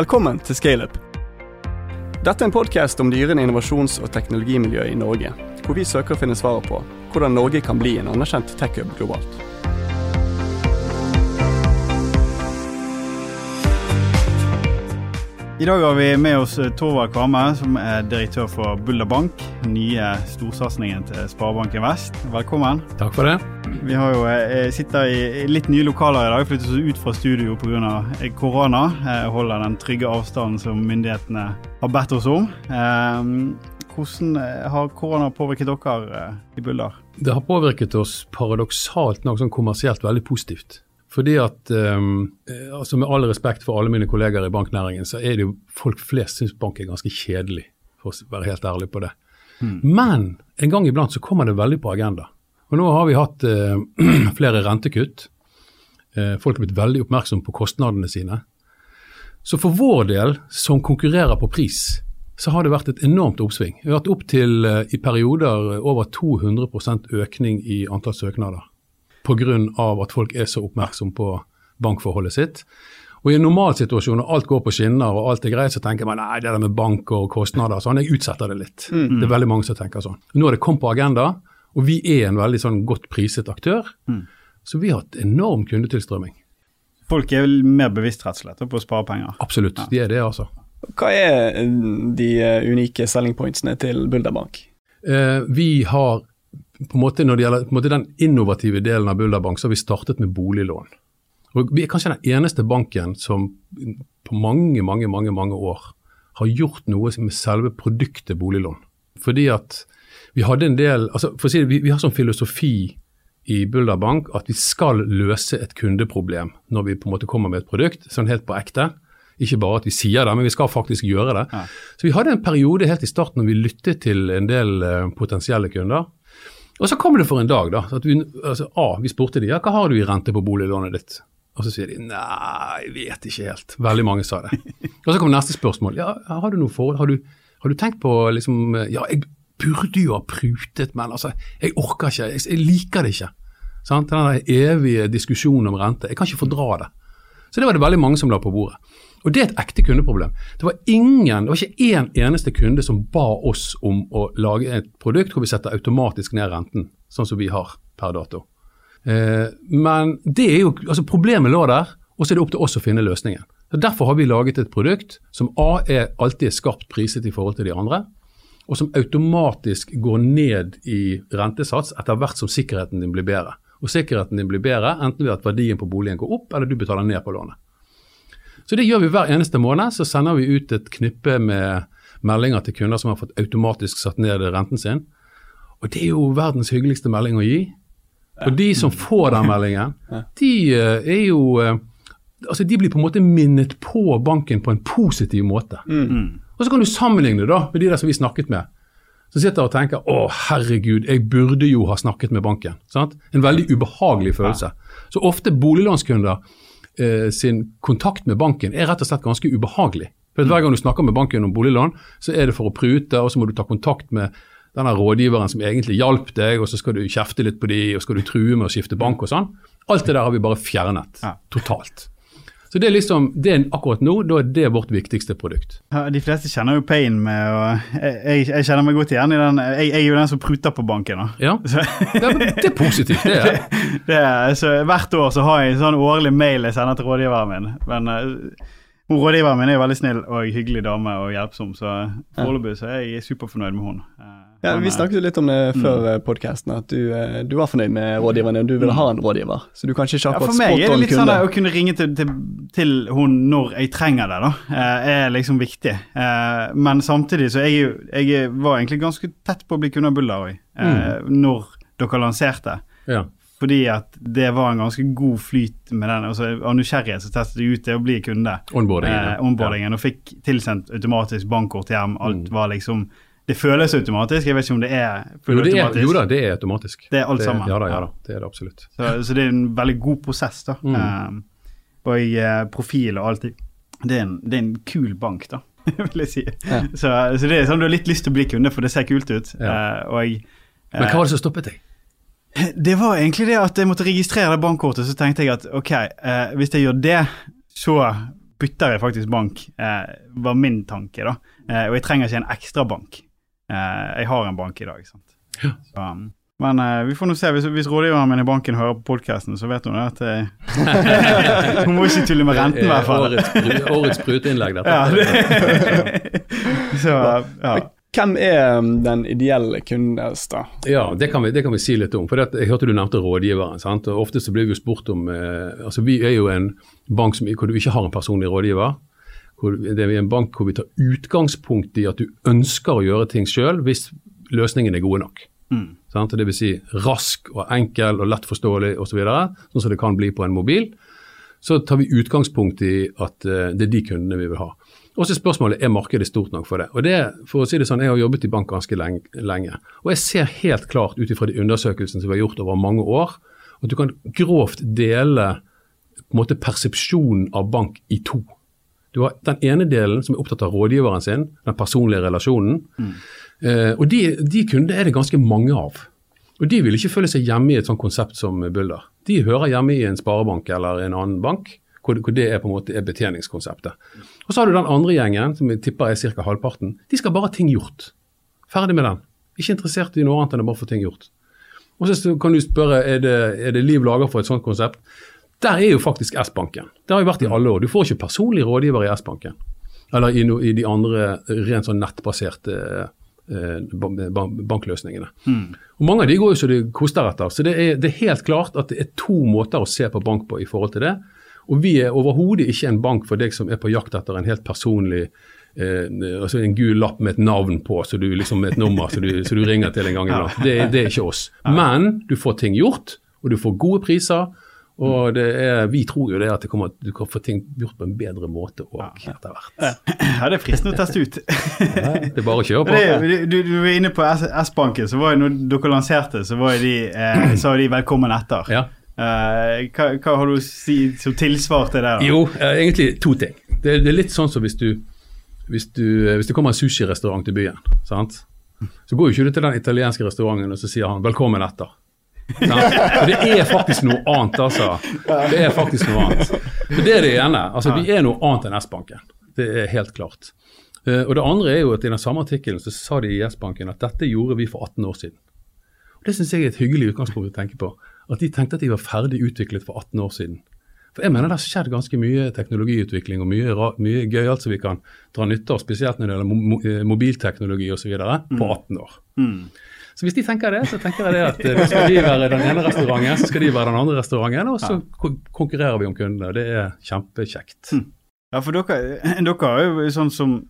Velkommen til Scaleup. Dette er en podkast om dyrende innovasjons- og teknologimiljø i Norge, hvor vi søker å finne svaret på hvordan Norge kan bli en anerkjent tech-hub globalt. I dag har vi med oss Torvald Kvamme, som er direktør for Bulder Bank, nye storsatsingen til Sparebanken Vest. Velkommen. Takk for det. Vi har jo, eh, sitter i litt nye lokaler i dag, flyttet oss ut fra studio pga. korona. Eh, holder den trygge avstanden som myndighetene har bedt oss om. Eh, hvordan eh, har korona påvirket dere eh, i Bulder? Det har påvirket oss paradoksalt nok sånn kommersielt veldig positivt. Fordi at, um, altså Med all respekt for alle mine kolleger i banknæringen, så er det jo folk flest syns bank er ganske kjedelig, for å være helt ærlig på det. Mm. Men en gang iblant så kommer det veldig på agenda. Og Nå har vi hatt uh, flere rentekutt. Uh, folk er blitt veldig oppmerksomme på kostnadene sine. Så for vår del, som konkurrerer på pris, så har det vært et enormt oppsving. Vi har hatt opptil uh, i perioder over 200% økning i antall søknader pga. at folk er så oppmerksom på bankforholdet sitt. Og I en normalsituasjon når alt går på skinner og alt er greit, så tenker man nei, det der med bank og kostnader sånn, jeg utsetter det litt. Mm. Det er veldig mange som tenker sånn. Nå har det kommet på agenda, og vi er en veldig sånn godt priset aktør. Mm. Så vi har hatt enorm kundetilstrømming. Folk er vel mer bevisst rett og slett på å spare penger? Absolutt, ja. de er det altså. Hva er de unike selling pointsene til Bulderbank? Eh, vi har på en måte Når det gjelder måte, den innovative delen av Bulderbank, så har vi startet med boliglån. Og Vi er kanskje den eneste banken som på mange, mange, mange, mange år har gjort noe med selve produktet boliglån. Fordi at vi hadde en del altså for å si det, vi, vi har sånn filosofi i Bulderbank at vi skal løse et kundeproblem når vi på en måte kommer med et produkt, sånn helt på ekte. Ikke bare at vi sier det, men vi skal faktisk gjøre det. Ja. Så Vi hadde en periode helt i starten når vi lyttet til en del uh, potensielle kunder, og så kommer det for en dag, da. at vi, altså, A, vi spurte de, ja, hva har du i rente på boliglånet ditt? Og så sier de nei, jeg vet ikke helt. Veldig mange sa det. Og så kommer neste spørsmål. Ja, har du noe forhold? Har du, har du tenkt på liksom Ja, jeg burde jo ha prutet, men altså, jeg orker ikke. Jeg, jeg liker det ikke. Sant? Den evige diskusjonen om rente. Jeg kan ikke fordra det. Så det var det veldig mange som la på bordet. Og det er et ekte kundeproblem. Det var ingen, det var ikke én eneste kunde som ba oss om å lage et produkt hvor vi setter automatisk ned renten, sånn som vi har per dato. Eh, men det er jo, altså problemet lå der, og så er det opp til oss å finne løsningen. Så Derfor har vi laget et produkt som A er alltid er skarpt priset i forhold til de andre, og som automatisk går ned i rentesats etter hvert som sikkerheten din blir bedre. Og sikkerheten din blir bedre enten ved at verdien på boligen går opp, eller du betaler ned på lånet. Så det gjør vi hver eneste måned. Så sender vi ut et knippe med meldinger til kunder som har fått automatisk satt ned renten sin. Og det er jo verdens hyggeligste melding å gi. Og de som får den meldingen, de eh, er jo eh, Altså, de blir på en måte minnet på banken på en positiv måte. Mm. Og så kan du sammenligne da med de der som vi snakket med. Som sitter og tenker å herregud, jeg burde jo ha snakket med banken. Sant? En veldig ubehagelig følelse. Så ofte boliglånskunder eh, sin kontakt med banken er rett og slett ganske ubehagelig. For Hver gang du snakker med banken om boliglån, så er det for å prute, og så må du ta kontakt med denne rådgiveren som egentlig hjalp deg, og så skal du kjefte litt på de, og skal du true med å skifte bank og sånn. Alt det der har vi bare fjernet totalt. Så det er liksom, det er akkurat nå da er det vårt viktigste produkt. Ja, de fleste kjenner jo pain med å jeg, jeg, kjenner meg godt igjen i den. Jeg, jeg er jo den som pruter på banken. Da. Ja, det det er, positivt, det er. det er så Hvert år så har jeg en sånn årlig mail jeg sender til rådgiveren min. Men uh, rådgiveren min er jo veldig snill og hyggelig dame og hjelpsom, så foreløpig så er jeg superfornøyd med henne. Uh, ja, Vi snakket jo litt om det mm. før mm. podkasten, at du, eh, du, var fornøyd med rådgiveren din. Du ville mm. ha en rådgiver. Så du kanskje ikke akkurat ja, For meg er det litt sånn å kunne ringe til, til, til, hun når jeg trenger det, da, eh, er liksom viktig. Men samtidig så jeg, jeg var egentlig ganske tett på å bli kunde av Bulla òg, mm. når dere lanserte. Ja. Fordi at det var en ganske god flyt med den. Altså, av nysgjerrighet så testet jeg ut det å bli kunde. Onboardingen. Eh, onboardingen ja. Og fikk tilsendt automatisk bankkort hjem. Alt mm. var liksom det føles automatisk. Jeg vet ikke om det er fullautomatisk. Jo, jo da, det er automatisk. Det er alt det, sammen. Ja da, ja da, det er det absolutt. Så, så det er en veldig god prosess, da. Mm. Eh, og eh, profil og alt. Det er en, det er en kul bank, da, vil jeg si. Ja. Så, så, det er sånn du har litt lyst til å bli kunde, for det ser kult ut. Uh, og jeg, Men hva var det som stoppet deg? Det var egentlig det at jeg måtte registrere det bankkortet. Så tenkte jeg at ok, hvis jeg gjør det, så bytter jeg faktisk bank, eh, var min tanke. da. Eh, og jeg trenger ikke en ekstra bank. Eh, jeg har en bank i dag. sant? Ja. Så, um, men eh, vi får nå se. Hvis, hvis rådgiveren min i banken hører på podkasten, så vet hun at eh, Hun må ikke tulle med renten, i hvert fall. Årets, årets spruteinnlegg, dette. Ja, det. så, ja. Hvem er um, den ideelle kunden deres, da? Ja, det kan vi, det kan vi si litt om. for Jeg hørte du nevnte rådgiveren. sant? og Ofte så blir vi spurt om eh, altså Vi er jo en bank som, hvor du ikke har en personlig rådgiver. Hvor, det er en bank hvor vi tar utgangspunkt i at du ønsker å gjøre ting sjøl hvis løsningen er gode nok. Mm. Sant? Det vil si rask og enkel og lett forståelig osv., så sånn som det kan bli på en mobil. Så tar vi utgangspunkt i at eh, det er de kundene vi vil ha. Og så spørsmålet er markedet stort nok for det. Og det, for å si det sånn, Jeg har jobbet i bank ganske lenge, og jeg ser helt klart ut ifra de undersøkelsene som vi har gjort over mange år, at du kan grovt dele på en måte persepsjonen av bank i to. Du har den ene delen som er opptatt av rådgiveren sin, den personlige relasjonen. Eh, og de, de kundene er det ganske mange av. Og de vil ikke føle seg hjemme i et sånt konsept som Bulder. De hører hjemme i en sparebank eller en annen bank, hvor, hvor det er på en måte er betjeningskonseptet. Og så har du den andre gjengen, som jeg tipper er ca. halvparten. De skal bare ha ting gjort. Ferdig med den. Ikke interessert i noe annet enn å bare få ting gjort. Og så kan du spørre er det, er det liv laga for et sånt konsept. Der er jo faktisk S-banken. Det har jo vært i alle år. Du får ikke personlig rådgiver i S-banken. Eller i, no, i de andre rent sånn nettbaserte eh, ban- ban- bankløsningene. Og Mange av de går jo så det koster etter. Så det er, det er helt klart at det er to måter å se på bank på i forhold til det. Og vi er overhodet ikke en bank for deg som er på jakt etter en helt personlig eh, altså en gul lapp med et navn på, så du liksom med et nummer så du, så du ringer til en gang iblant. Det, det er ikke oss. Men du får ting gjort, og du får gode priser. Og det er, vi tror jo det at det kommer, du kan få ting gjort på en bedre måte òg etter hvert. ja, det er fristende å teste ut. Det er bare å kjøre på. Det, du, du var inne på S-banken, så var jo når dere lanserte, så var de, eh, sa de 'velkommen etter'. Ja. Eh, hva, hva har du å si som tilsvar til det? da? Jo, eh, egentlig to ting. Det, det er litt sånn som hvis du hvis, du, eh, hvis det kommer en sushirestaurant til byen, sant? så går jo ikke du til den italienske restauranten og så sier han 'velkommen etter'. For det er faktisk noe annet, altså. Det er faktisk noe annet. For det er det ene. Altså, vi er noe annet enn S-banken. Det er helt klart. Og det andre er jo at i den samme artikkelen så sa de i S-banken at dette gjorde vi for 18 år siden. Og Det syns jeg er et hyggelig utgangspunkt å tenke på. At de tenkte at de var ferdig utviklet for 18 år siden. For jeg mener det har skjedd ganske mye teknologiutvikling og mye, mye gøyalt som vi kan dra nytte av, spesielt når det gjelder eh, mobilteknologi osv. på 18 år. Så hvis de tenker det, så tenker jeg det at eh, skal de være den ene restauranten, så skal de være den andre restauranten, og så ko- konkurrerer vi om kundene. Det er kjempekjekt. Ja, for dere, dere er jo sånn som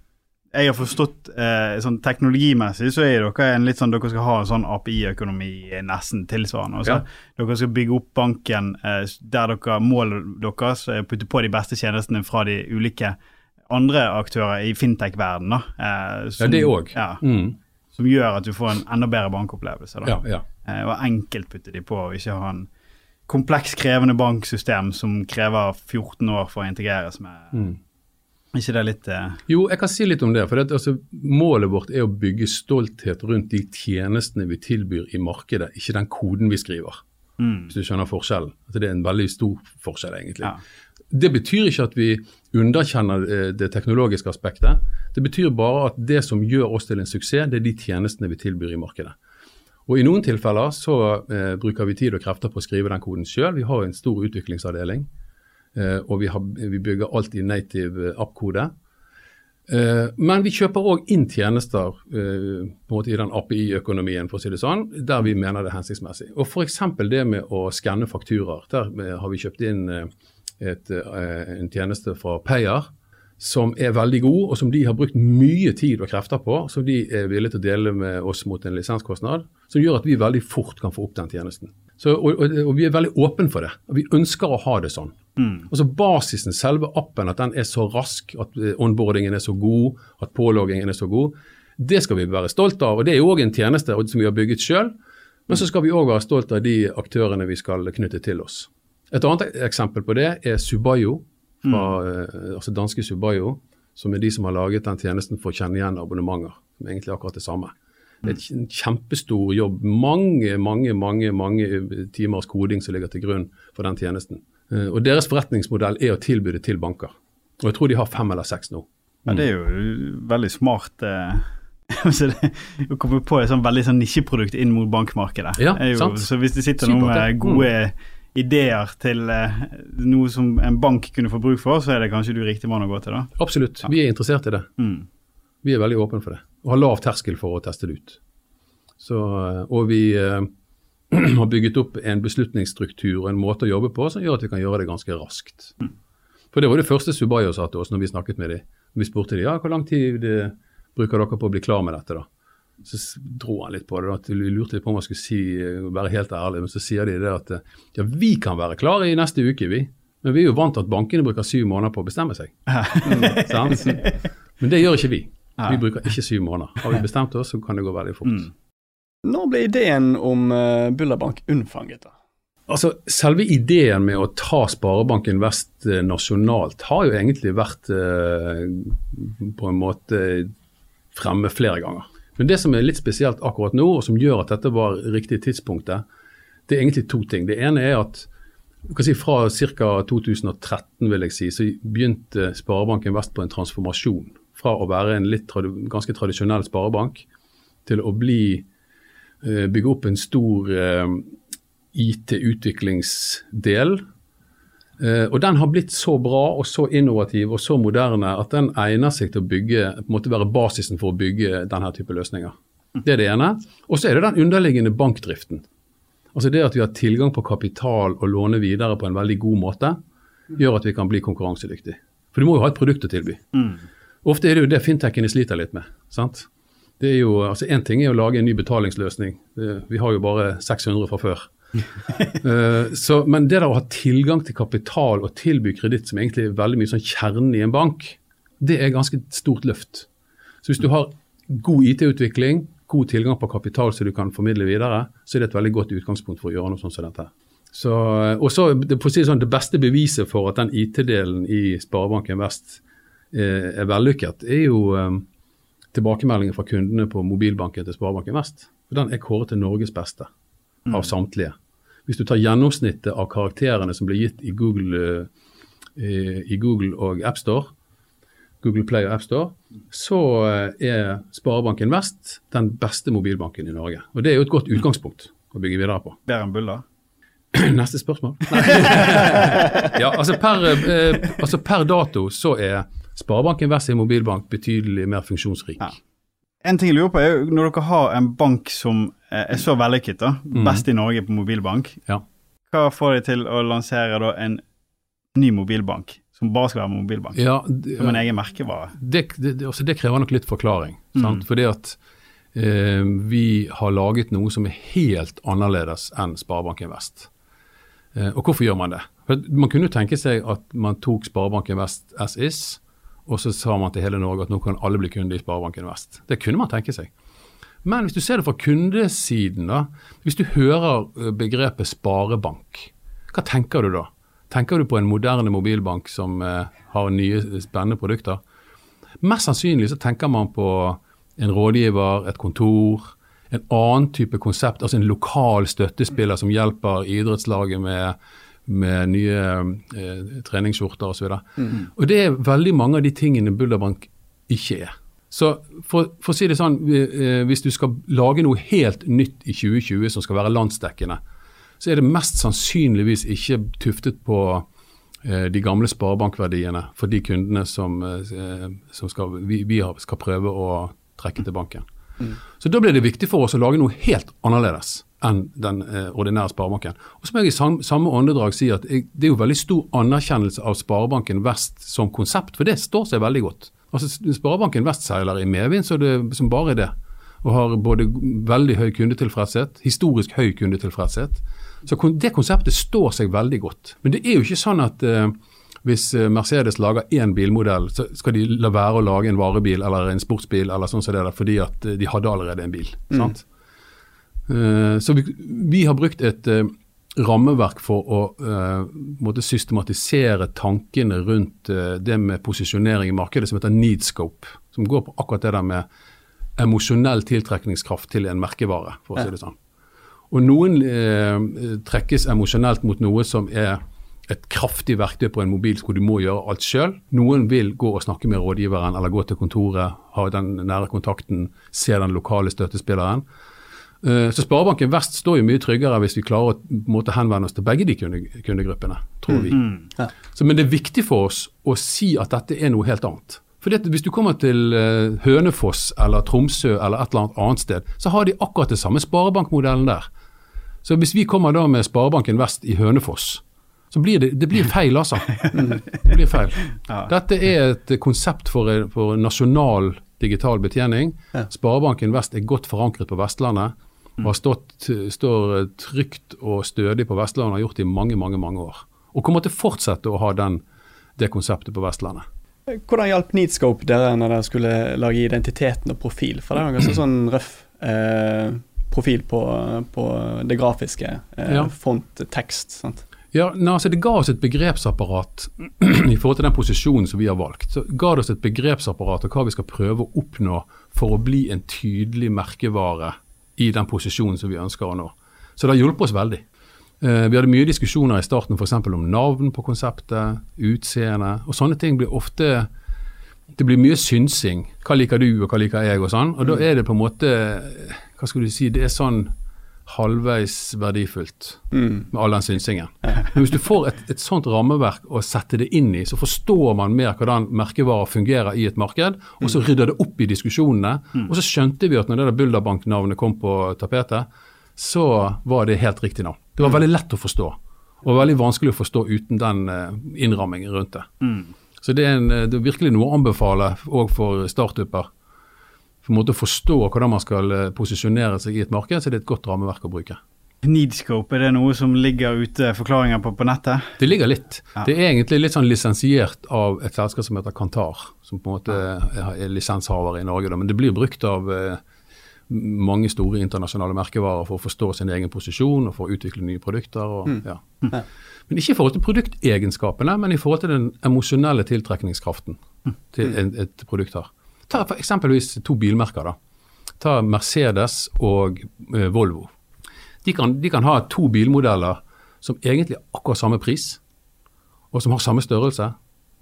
jeg har forstått eh, sånn teknologimessig, så er dere en litt sånn Dere skal ha en sånn API-økonomi nesten tilsvarende. Ja. Dere skal bygge opp banken eh, der dere målet deres er å putte på de beste tjenestene fra de ulike andre aktører i fintech-verdenen. Eh, Ja, som- det òg. Ja, Mm. som gjør at du får en enda bedre bankopplevelse. Da. Ja, ja. Eh, og enkelt putte de på, og ikke ha en kompleks, krevende banksystem som krever 14 år for å integreres med. Mm. Ikke det litt eh, Jo, jeg kan si litt om det. for det, altså, Målet vårt er å bygge stolthet rundt de tjenestene vi tilbyr i markedet, ikke den koden vi skriver. mm, Hvis du skjønner forskjellen. At det er en veldig stor forskjell, egentlig. Ja. Det betyr ikke at vi underkjenner eh, det teknologiske aspektet. Det betyr bare at det som gjør oss til en suksess, det er de tjenestene vi tilbyr i markedet. Og I noen tilfeller så eh, bruker vi tid og krefter på å skrive den koden sjøl. Vi har en stor utviklingsavdeling. Eh, og vi, har, vi bygger alt i native eh, app-kode. Eh, men vi kjøper òg inn tjenester i den API-økonomien, for å si det sånn, der vi mener det er hensiktsmessig. Og F.eks. det med å skanne fakturaer. Der har vi kjøpt inn et, en tjeneste fra Payer som er veldig god, og som de har brukt mye tid og krefter på, som de er villige til å dele med oss mot en lisenskostnad, som gjør at vi veldig fort kan få opp den tjenesten. Så, og, og, og vi er veldig åpne for det. og Vi ønsker å ha det sånn. Altså Basisen, selve appen, at den er så rask, at eh, onboardingen er så god, at påloggingen er så god, det skal vi være stolt av. og Det er jo òg en tjeneste som vi har bygget sjøl. Men så skal vi òg være stolt av de aktørene vi skal knytte til oss. Et annet eksempel på det er Subayo, fra, eh, altså danske Subayo, som er de som har laget den tjenesten for å kjenne igjen abonnementer. Som er egentlig akkurat det samme. Det er en kjempestor jobb. Mange, mange, mange, mange timers koding som ligger til grunn for den tjenesten. Eh, Og Deres forretningsmodell er å tilby det til banker. Og jeg tror de har fem eller seks nå. Men det er jo veldig smart eh, altså å komme på et sånn veldig sånn nisjeprodukt inn mot bankmarkedet. Ja, jo. Så hvis det sitter noen med gode ideer til uh, noe som en bank kunne få bruk for, så er det kanskje du riktig mann å gå til, da. Absolutt. Vi er interessert i det. Mm. Vi er veldig åpne for det. Og har lav terskel for å teste det ut. Så, eh, og vi eh, har bygget opp en beslutningsstruktur og en måte å jobbe på som gjør at vi kan gjøre det ganske raskt. For det var det første Subayo sa til oss når vi snakket med dem. Vi spurte dem ja, hvor lang tid de bruker dere på å bli klar med dette. da? Så dro han litt på det. da, Vi lurte litt på om han skulle si, eh, være helt ærlig, men så sier de det at eh, ja, vi kan være klare i neste uke, vi. Men vi er jo vant til at bankene bruker syv måneder på å bestemme seg. Mm. Men det gjør ikke vi. Vi bruker ikke syv måneder. Har vi bestemt oss, så kan det gå veldig fort. Mm. Når ble ideen om uh, Bullerbank unnfanget? da? Altså, Selve ideen med å ta Sparebanken Vest eh, nasjonalt har jo egentlig vært eh, på en måte fremme flere ganger. Men det som er litt spesielt akkurat nå, og som gjør at dette var riktig tidspunktet, det er egentlig to ting. Det ene er at si Fra ca. 2013 vil jeg si, så begynte Sparebanken Vest på en transformasjon. Fra å være en litt ganske tradisjonell sparebank til å bli eh, bygge opp en stor eh, IT-utviklingsdel. Eh, og den har blitt så bra og så innovativ og så moderne at den egner seg til å bygge, på en måte være basisen for å bygge denne type løsninger. Det er det ene. Og så er det den underliggende bankdriften. Altså det at vi har tilgang på kapital og låne videre på en veldig god måte, gjør at vi kan bli konkurransedyktige. For du må jo ha et produkt å tilby. Ofte er det jo det fintechene sliter litt med. sant? Det er jo, altså Én ting er å lage en ny betalingsløsning. Vi har jo bare 600 fra før. Eh, så, men det der å ha tilgang til kapital og tilby kreditt, som egentlig er veldig mye sånn kjernen i en bank, det er ganske stort løft. Så hvis du har god IT-utvikling, god tilgang på kapital som du kan formidle videre, så er det et veldig godt utgangspunkt for å gjøre noe sånt som dette. Så, og så, det, si sånn, det beste beviset for at den IT-delen i Sparebanken Vest eh, er vellykket, er jo eh, tilbakemeldingen fra kundene på mobilbanken til Sparebanken Vest. For Den er kåret til Norges beste av samtlige. Hvis du tar gjennomsnittet av karakterene som ble gitt i Google, eh, i Google og AppStore, Google Play og AppStore, så eh, er Sparebanken Vest den beste mobilbanken i Norge. Og Det er jo et godt utgangspunkt å bygge videre på. Bedre enn Bulla? Neste spørsmål. ja, altså per, eh, altså per dato så er Sparebanken Vest en mobilbank betydelig mer funksjonsrik. Ja. En ting jeg lurer på er jo når dere har en bank som eh, er så vellykket, da, best i Norge på mobilbank, Ja. hva får de til å lansere da en ny mobilbank som bare skal være mobilbank? Ja, det, Som en egen merkevare? det, det, altså det krever nok litt forklaring. Sant? Fordi at eh, vi har laget noe som er helt annerledes enn Sparebanken Vest. Eh, og hvorfor gjør man det? For man kunne tenke seg at man tok Sparebanken Vest as is, og så sa man til hele Norge at nå kan alle bli kunde i Sparebanken Vest. Det kunne man tenke seg. Men hvis du ser det fra kundesiden, da. Hvis du hører eh, begrepet sparebank, hva tenker du da? Tenker du på en moderne mobilbank som eh, har nye, spennende produkter? Mest sannsynlig så tenker man på en rådgiver, et kontor, en annen type konsept, altså en lokal støttespiller som hjelper idrettslaget med, med nye eh, treningsskjorter osv. Mm. Og det er veldig mange av de tingene Bulderbank ikke er. Så for, for å si det sånn, eh, hvis du skal lage noe helt nytt i 2020 som skal være landsdekkende, så er det mest sannsynligvis ikke tuftet på eh, de gamle sparebankverdiene for de kundene som, eh, som skal, vi, vi skal prøve å trekke til banken. Så da blir det viktig for oss å lage noe helt annerledes enn den eh, ordinære sparebanken. Og så må jeg i sam, samme åndedrag si at jeg, det er jo veldig stor anerkjennelse av Sparebanken Vest som konsept, for det står seg veldig godt. Altså Sparebanken Vest seiler i medvind så det, som bare det, og har både veldig høy kundetilfredshet, historisk høy kundetilfredshet. Så det konseptet står seg veldig godt. Men det er jo ikke sånn at eh, hvis eh, Mercedes lager én bilmodell, så skal de la være å lage en varebil eller en sportsbil eller sånn som det der, fordi at eh, de hadde allerede en bil. sant? Eh, så vi, vi har brukt et eh, rammeverk for å uh, måtte systematisere tankene rundt uh, det med posisjonering i markedet som heter Needscope, som går på akkurat det der med emosjonell tiltrekningskraft til en merkevare, for å si det sånn. Og noen uh, trekkes emosjonelt mot noe som er et kraftig verktøy på en mobil hvor du må gjøre alt sjøl. Noen vil gå og snakke med rådgiveren eller gå til kontoret, ha den nære kontakten, se den lokale støttespilleren. Eh, så Sparebanken Vest står jo mye tryggere hvis vi klarer å måte, henvende oss til begge de kundegruppene, tror vi. Mm, ja. så, men det er viktig for oss å si at dette er noe helt annet. For Hvis du kommer til uh, Hønefoss eller Tromsø eller et eller annet annet sted, så har de akkurat det samme sparebankmodellen der. Så hvis vi kommer da med Sparebanken Vest i Hønefoss, så blir det, det blir feil, altså. Det blir feil. Dette er et konsept for, for nasjonal digital betjening. Sparebanken Vest er godt forankret på Vestlandet og har stått, står trygt og stødig på Vestlandet og har gjort det i mange, mange, mange år. Og kommer til å fortsette å ha den, det konseptet på Vestlandet. Hvordan hjalp Needscope dere når dere skulle lage identiteten og profil? For det er en ganske sånn røff eh, profil på, på, det grafiske. Eh, ja. Font, tekst. sant? Ja, nei, altså Det ga oss et begrepsapparat i forhold til den posisjonen som vi har valgt. Så ga det oss et begrepsapparat og hva vi skal prøve å oppnå for å bli en tydelig merkevare i den posisjonen som vi ønsker å nå. Så det har hjulpet oss veldig. Eh, vi hadde mye diskusjoner i starten f.eks. om navn på konseptet, utseende. Og sånne ting blir ofte Det blir mye synsing. Hva liker du, og hva liker jeg, og sånn. Og da mm. er det på en måte Hva skal du si Det er sånn halvveis verdifullt mm. med all den synsingen. Men hvis du får et, et, sånt rammeverk å sette det inn i, så forstår man mer hvordan merkevarer fungerer i et marked, og så mm. rydder det opp i diskusjonene. Mm. Og så skjønte vi at når det der Bulderbank-navnet kom på tapetet, så var det helt riktig navn. Det var veldig lett å forstå, og veldig vanskelig å forstå uten den uh, innrammingen rundt det. Mm. Så det er, en, det er, virkelig noe å anbefale òg for startuper på en måte forstå hvordan man skal eh, posisjonere seg i et marked, så det er et godt rammeverk å bruke. Needscope, er det noe som ligger ute forklaringer på på nettet? Det ligger litt. Ja. Det er egentlig litt sånn lisensiert av et selskap som heter Kantar, som på en måte er lisenshaver i Norge. Da. Men det blir brukt av eh, mange store internasjonale merkevarer for å forstå sin egen posisjon og for å utvikle nye produkter. Og, mm. ja. Mm. Men ikke i forhold til produktegenskapene, men i forhold til den emosjonelle tiltrekningskraften mm. til et, et produkt har. Ta for eksempelvis to bilmerker. da. Ta Mercedes og uh, Volvo. De kan, de kan, ha to bilmodeller som egentlig har akkurat samme pris, og som har samme størrelse,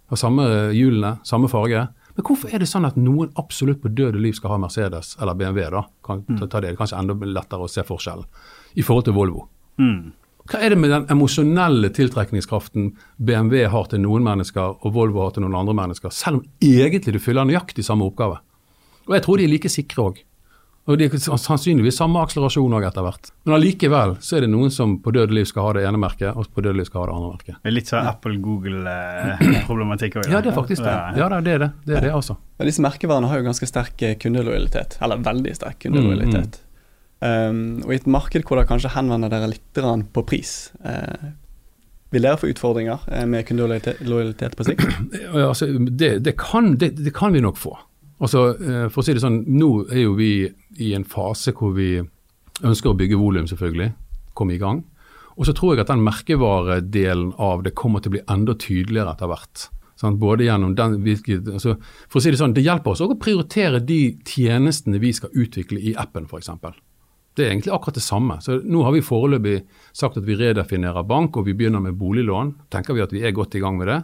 har samme hjulene, samme farge. Men hvorfor er det sånn at noen absolutt på død og liv skal ha Mercedes eller BMW? da? Kan, ta, ta det, det er kanskje enda lettere å se forskjellen i forhold til Volvo. Mm. Hva er det med den emosjonelle tiltrekningskraften BMW har til noen mennesker og Volvo har til noen andre mennesker, selv om egentlig du fyller nøyaktig samme oppgave? Og jeg tror de er like sikre òg. Og de er sannsynligvis samme akselerasjon òg etter hvert. Men allikevel så er det noen som på dødelig liv skal ha det ene merket, og på dødelig liv skal ha det andre merket. Det er litt sånn Apple-Google-problematikk òg? Ja, det er faktisk det. Ja, det er det. Det er det, altså. Ja, disse merkevarene har jo ganske sterk kundelojalitet, eller veldig sterk kundelojalitet. Mm, mm. Um, og i et marked hvor dere kanskje henvender dere litt på pris, uh, vil dere få utfordringer uh, med kundelojalitet på sikt? altså, det, det, kan, det, det, kan, vi nok få. Altså, uh, for å si det sånn, Nå er jo vi i en fase hvor vi ønsker å bygge volum, selvfølgelig. Komme i gang. Og så tror jeg at den merkevaredelen av det kommer til å bli enda tydeligere etter hvert. Sånn, både gjennom den, altså, for å si Det sånn, det hjelper oss å prioritere de tjenestene vi skal utvikle i appen, f.eks. Det er egentlig akkurat det samme. Så Nå har vi foreløpig sagt at vi redefinerer bank, og vi begynner med boliglån. tenker vi at vi er godt i gang med det.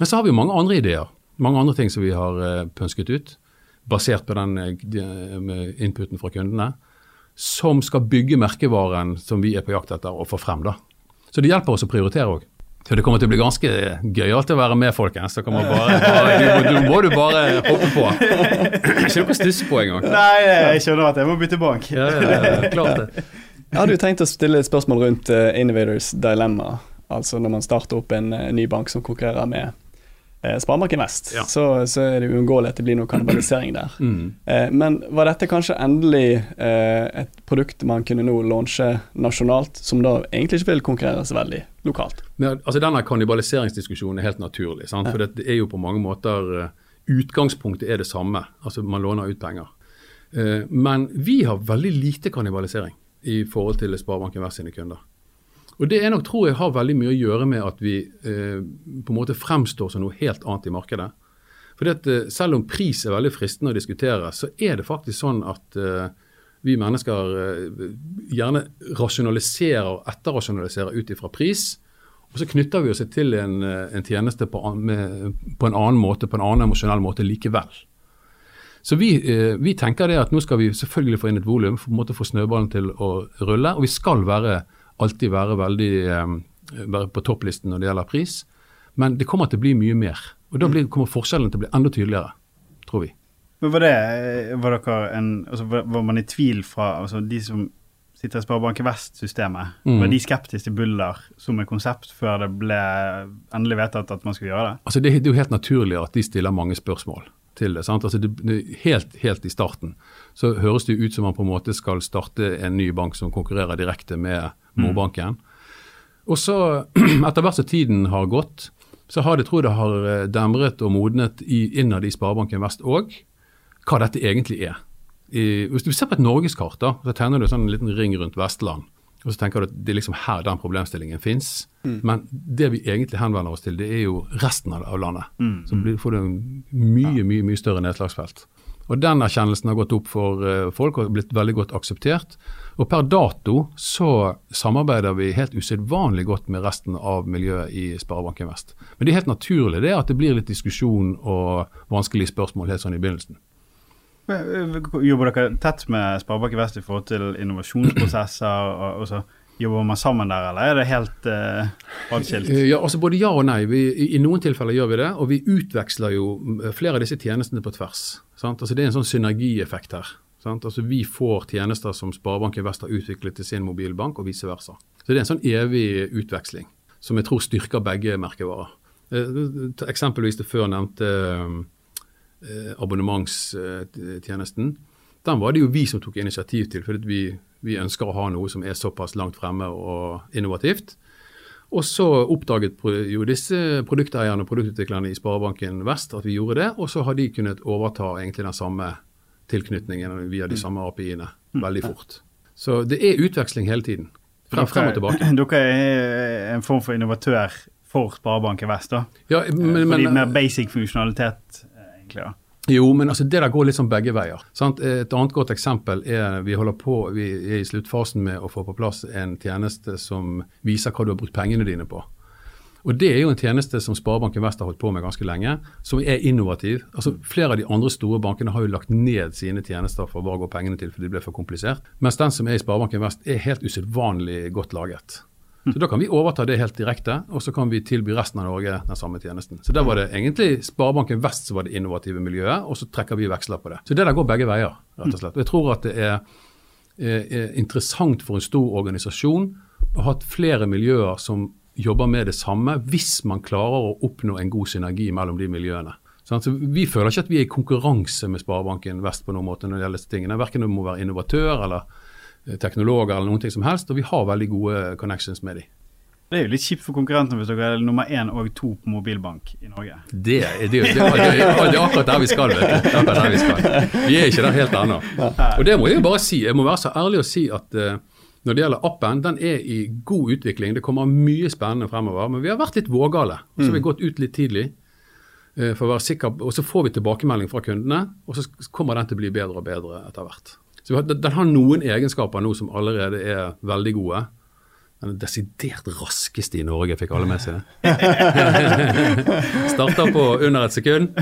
Men så har vi mange andre ideer. Mange andre ting som vi har uh, pønsket ut, basert på den uh, inputen fra kundene, som skal bygge merkevaren som vi er på jakt etter å få frem. da. Så det hjelper oss å prioritere òg. Så det kommer til å bli ganske gøyalt å være med, folkens. Så bare, bare, du, må du bare hoppe på. Ikke noe å stusse på engang. Nei, jeg skjønner at jeg må bytte bank. Ja, ja, klart det. Jeg hadde jo tenkt å stille et spørsmål rundt uh, Innovators dilemma. Altså når man starter opp en uh, ny bank som konkurrerer med eh, Sparebanken Vest, ja. så, så, er det uunngåelig at det blir noe kannibalisering der. Mm. Eh, men var dette kanskje endelig eh, et produkt man kunne nå launche nasjonalt, som da egentlig ikke vil konkurrere så veldig lokalt? Men, altså Denne kannibaliseringsdiskusjonen er helt naturlig. Sant? For det er jo på mange måter eh, Utgangspunktet er det samme, altså man låner ut penger. Eh, men vi har veldig lite kannibalisering i forhold til Sparebanken Vest sine kunder. Og Det er nok, tror jeg har veldig mye å gjøre med at vi eh, på en måte fremstår som noe helt annet i markedet. Fordi at, eh, Selv om pris er veldig fristende å diskutere, så er det faktisk sånn at eh, vi mennesker eh, gjerne rasjonaliserer og etterrasjonaliserer ut ifra pris. Og så knytter vi oss til en, en tjeneste på, med, på, en annen måte, på en annen emosjonell måte likevel. Så vi, eh, vi, tenker det at nå skal vi selvfølgelig få inn et volum, få snøballen til å rulle. Og vi skal være, alltid være veldig eh, være på topplisten når det gjelder pris. Men det kommer til å bli mye mer. Og da blir, kommer forskjellen til å bli enda tydeligere, tror vi. Men Var det, var en, altså var man i tvil fra altså de som sitter i Sparebank Vest-systemet, mm. var de skeptiske til Buller som et konsept før det ble endelig vedtatt at man skulle gjøre det? Altså Det, det er jo helt naturlig at de stiller mange spørsmål til det. Altså det, det, helt, helt, i starten så høres det ut som man på en måte skal starte en ny bank som konkurrerer direkte med morbanken. Mm. Og så, etter hvert som tiden har gått, så har det, tror jeg det har eh, demret og modnet i, innad i Sparebanken Vest òg hva dette egentlig er. I, hvis du ser på et norgeskart, da, så tegner du en sånn liten ring rundt Vestland. Og så tenker du at det er liksom her den problemstillingen fins. Mm. Men det vi egentlig henvender oss til, det er jo resten av landet. Mm. Så blir, får du en mye, mye, mye større nedslagsfelt. Og Den erkjennelsen har gått opp for uh, folk og blitt veldig godt akseptert. Og Per dato så samarbeider vi helt usedvanlig godt med resten av miljøet i Sparebanken Vest. Men det er helt naturlig det at det blir litt diskusjon og vanskelige spørsmål helt sånn i begynnelsen. Eh, jobber dere tett med Sparebanken Vest i forhold til innovasjonsprosesser? og, og så Jobber man sammen der, eller er det helt uh, atskilt? Eh, ja, altså Både ja og nei. Vi, i, I noen tilfeller gjør vi det, og vi utveksler jo flere av disse tjenestene på tvers. Sant? Altså Det er en sånn synergieffekt her. Sant? Altså Vi får tjenester som Sparebanken Vest har utviklet til sin mobilbank, og vice versa. Så det er en sånn evig utveksling som jeg tror styrker begge merkevarer. Eksempelvis det før nevnte Eh, abonnementstjenesten, den var det jo vi som tok initiativ til. fordi vi, vi ønsker å ha noe som er såpass langt fremme og innovativt. Og så oppdaget jo disse produkteierne og produktutviklerne i Sparebanken Vest at vi gjorde det, og så har de kunnet overta egentlig den samme tilknytningen via de mm. samme API-ene mm. veldig fort. Så det er utveksling hele tiden. Frem, frem og tilbake. Dere er en form for innovatør for Sparebanken Vest, da? Ja, men, eh, Fordi mer basic funksjonalitet egentlig. da. Jo, men altså det der går litt sånn begge veier. Sant? Et annet godt eksempel er vi holder på, vi er i sluttfasen med å få på plass en tjeneste som viser hva du har brukt pengene dine på. Og Det er jo en tjeneste som Sparebanken Vest har holdt på med ganske lenge, som er innovativ. Altså Flere av de andre store bankene har jo lagt ned sine tjenester for hva går pengene til fordi det ble for komplisert. Mens den som er i Sparebanken Vest er helt usedvanlig godt laget. Så Da kan vi overta det helt direkte, og så kan vi tilby resten av Norge den samme tjenesten. Så Der var det egentlig Sparebanken Vest som var det innovative miljøet, og så trekker vi veksler på det. Så det der går begge veier, rett og slett. Og Jeg tror at det er, er, er interessant for en stor organisasjon å ha flere miljøer som jobber med det samme, hvis man klarer å oppnå en god synergi mellom de miljøene. Så vi føler ikke at vi er i konkurranse med Sparebanken Vest på noen måte når det gjelder disse tingene. Verken om å være innovatør eller teknologer eller noen ting som helst, og vi har veldig gode connections med dem. Det er jo litt kjipt for konkurrentene hvis dere er nummer én og to på mobilbank i Norge. Det, det, det, det, er akkurat der vi skal, vet du. Der vi, skal. vi er ikke der helt ennå. Og det må jeg jo bare si. Jeg må være så ærlig å si at uh, når det gjelder appen, den er i god utvikling. Det kommer mye spennende fremover. Men vi har vært litt vågale. Så vi har gått ut litt tidlig. Uh, for å være sikker, Og så får vi tilbakemelding fra kundene, og så kommer den til å bli bedre og bedre etter hvert. Så Den har noen egenskaper nå som allerede er veldig gode. Den er desidert raskeste i Norge, fikk alle med seg det. Starter på under et sekund.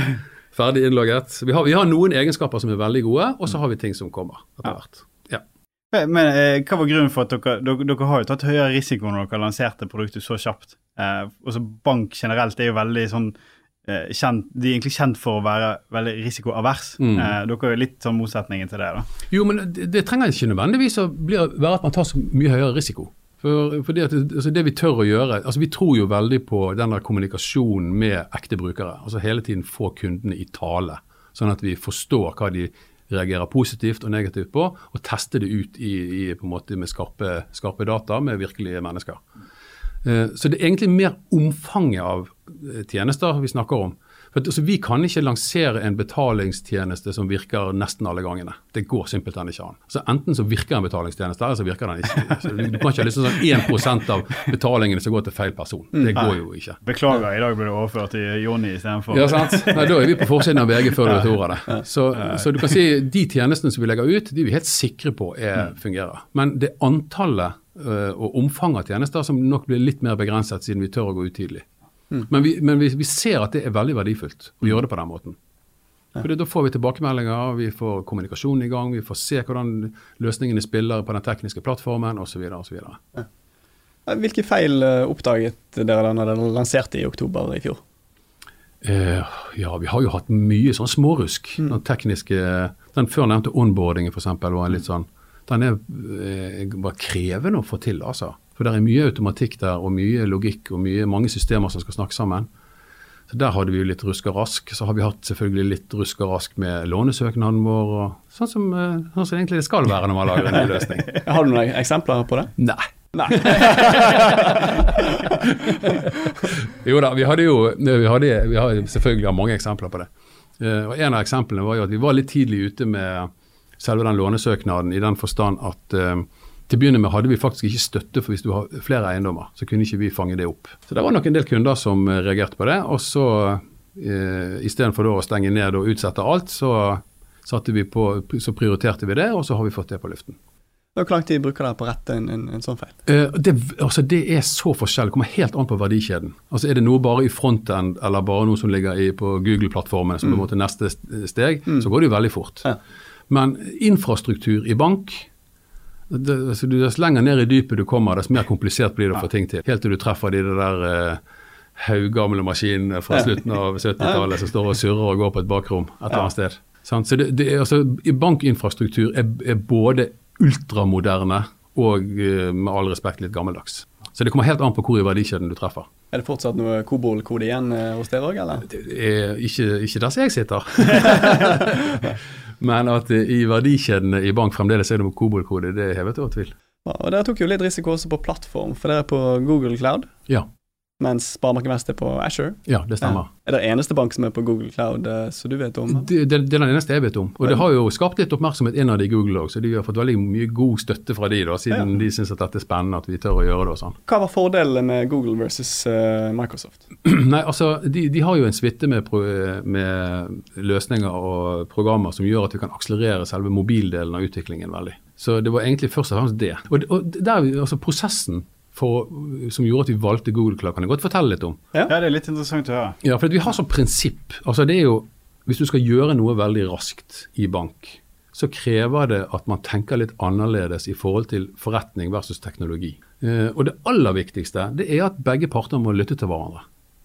Ferdig innlogget. Vi har, vi har, noen egenskaper som er veldig gode, og så har vi ting som kommer etter hvert. Ja. Men eh, hva var grunnen for at dere, dere, dere, har jo tatt høyere risiko når dere lanserte produktet så kjapt? Eh, også bank generelt er jo veldig sånn kjent, de er egentlig kjent for å være veldig risikoavers. Mm. Eh, dere er jo litt sånn motsetningen til det. da. Jo, men det, det trenger ikke nødvendigvis å være at man tar så mye høyere risiko. For, for det, altså det, vi tør å gjøre, altså Vi tror jo veldig på den der kommunikasjonen med ekte brukere. altså Hele tiden få kundene i tale, sånn at vi forstår hva de reagerer positivt og negativt på, og teste det ut i, i, på en måte med skarpe, skarpe data med virkelige mennesker. Eh, så det er egentlig mer omfanget av eh, tjenester vi snakker om. For altså, Vi kan ikke lansere en betalingstjeneste som virker nesten alle gangene. Det går simpelthen ikke an. Så Enten så virker en betalingstjeneste, eller så virker den ikke. Så du kan ikke ha liksom sånn 1% av betalingene som går til feil person. Det går jo ikke. Beklager, i dag ble det overført til Jonny istedenfor. Ja, sant. Nei, Da er vi på forsiden av VG før du vet ordet av det. Så, så, du kan si de tjenestene som vi legger ut, de er vi helt sikre på er, fungerer. Men det antallet og omfanget av tjenester som nok blir litt mer begrenset siden vi tør å gå ut tidlig. Mm. Men, vi, men vi, vi, ser at det er veldig verdifullt å gjøre det på den måten. For Da får vi tilbakemeldinger, vi får kommunikasjon i gang, vi får se hvordan løsningene spiller på den tekniske plattformen osv. Ja. Hvilke feil oppdaget dere da når dere lanserte i oktober i fjor? Eh, ja, vi har jo hatt mye sånn smårusk. Mm. Den tekniske, den før nevnte onboardingen f.eks. var litt sånn Den er eh, bare krevende å få til, altså. For det er mye automatikk der, og mye logikk og mye, mange systemer som skal snakke sammen. Så Der hadde vi jo litt rusk og rask. Så har vi hatt selvfølgelig litt rusk og rask med lånesøknaden vår. og Sånn som, eh, sånn som egentlig det skal være når man lager en ny løsning. har du noen eksempler på det? Nei. Nei. jo da, vi hadde jo vi hadde, vi hadde selvfølgelig mange eksempler på det. Uh, og En av eksemplene var jo at vi var litt tidlig ute med selve den lånesøknaden, i den forstand at eh, til å begynne med hadde vi faktisk ikke støtte for hvis du har flere eiendommer. Så kunne ikke vi fange det opp. Så det var nok en del kunder som uh, reagerte på det. Og så eh, istedenfor å stenge ned og utsette alt, så, vi på, så prioriterte vi det, og så har vi fått det på luften. Hvor lang tid bruker dere på å rette en, en, en sånn feil? Uh, det, altså det, er så forskjellig. Det kommer helt an på verdikjeden. Altså Er det noe bare i frontend eller bare noe som ligger i, på Google-plattformen, som mm. på en mm. måte neste steg, mm. så går det jo veldig fort. Ja. Men infrastruktur i bank det, altså, Dess lenger ned i dypet du kommer, dess mer komplisert blir det å få ting til. Helt til du treffer de der uh, haugamle maskinene fra slutten av 70-tallet som står og surrer og går på et bakrom et eller annet sted. Så det, det, altså, Bankinfrastruktur er, er både ultramoderne og eh, med all respekt litt gammeldags. Så det kommer helt an på hvor i verdikjeden du treffer. Er det fortsatt noe Kobol-kode igjen eh, hos dere òg, eller? Det er ikke, ikke der som jeg sitter. Men at i verdikjedene i bank fremdeles er det med Kobol-kode, det er hevet over tvil. Ja, og Dere tok jo litt risiko også på plattform, for dere er på Google Cloud. Ja mens Sparebanken på Asher. Ja, det stemmer. Er det eneste bank som er på Google Cloud, som så du vet om? Det, det, det er den eneste jeg vet om. Og det har jo skapt litt oppmerksomhet innad i Google òg, så de har fått veldig mye god støtte fra de da, siden ja. de syns at dette er spennende at vi tør å gjøre det og sånn. Hva var fordelene med Google versus uh, Microsoft? Nei, altså, de, de, har jo en suite med, med, løsninger og programmer som gjør at vi kan akselerere selve mobildelen av utviklingen veldig. Så det var egentlig først og fremst det. Og, og der, altså prosessen for, som gjorde at vi valgte Google Cloud, kan jeg godt fortelle litt om. Ja, ja det er litt interessant å høre. Ja, for Vi har som prinsipp altså det er jo, Hvis du skal gjøre noe veldig raskt i bank, så krever det at man tenker litt annerledes i forhold til forretning versus teknologi. Eh, og Det aller viktigste det er at begge parter må lytte til hverandre.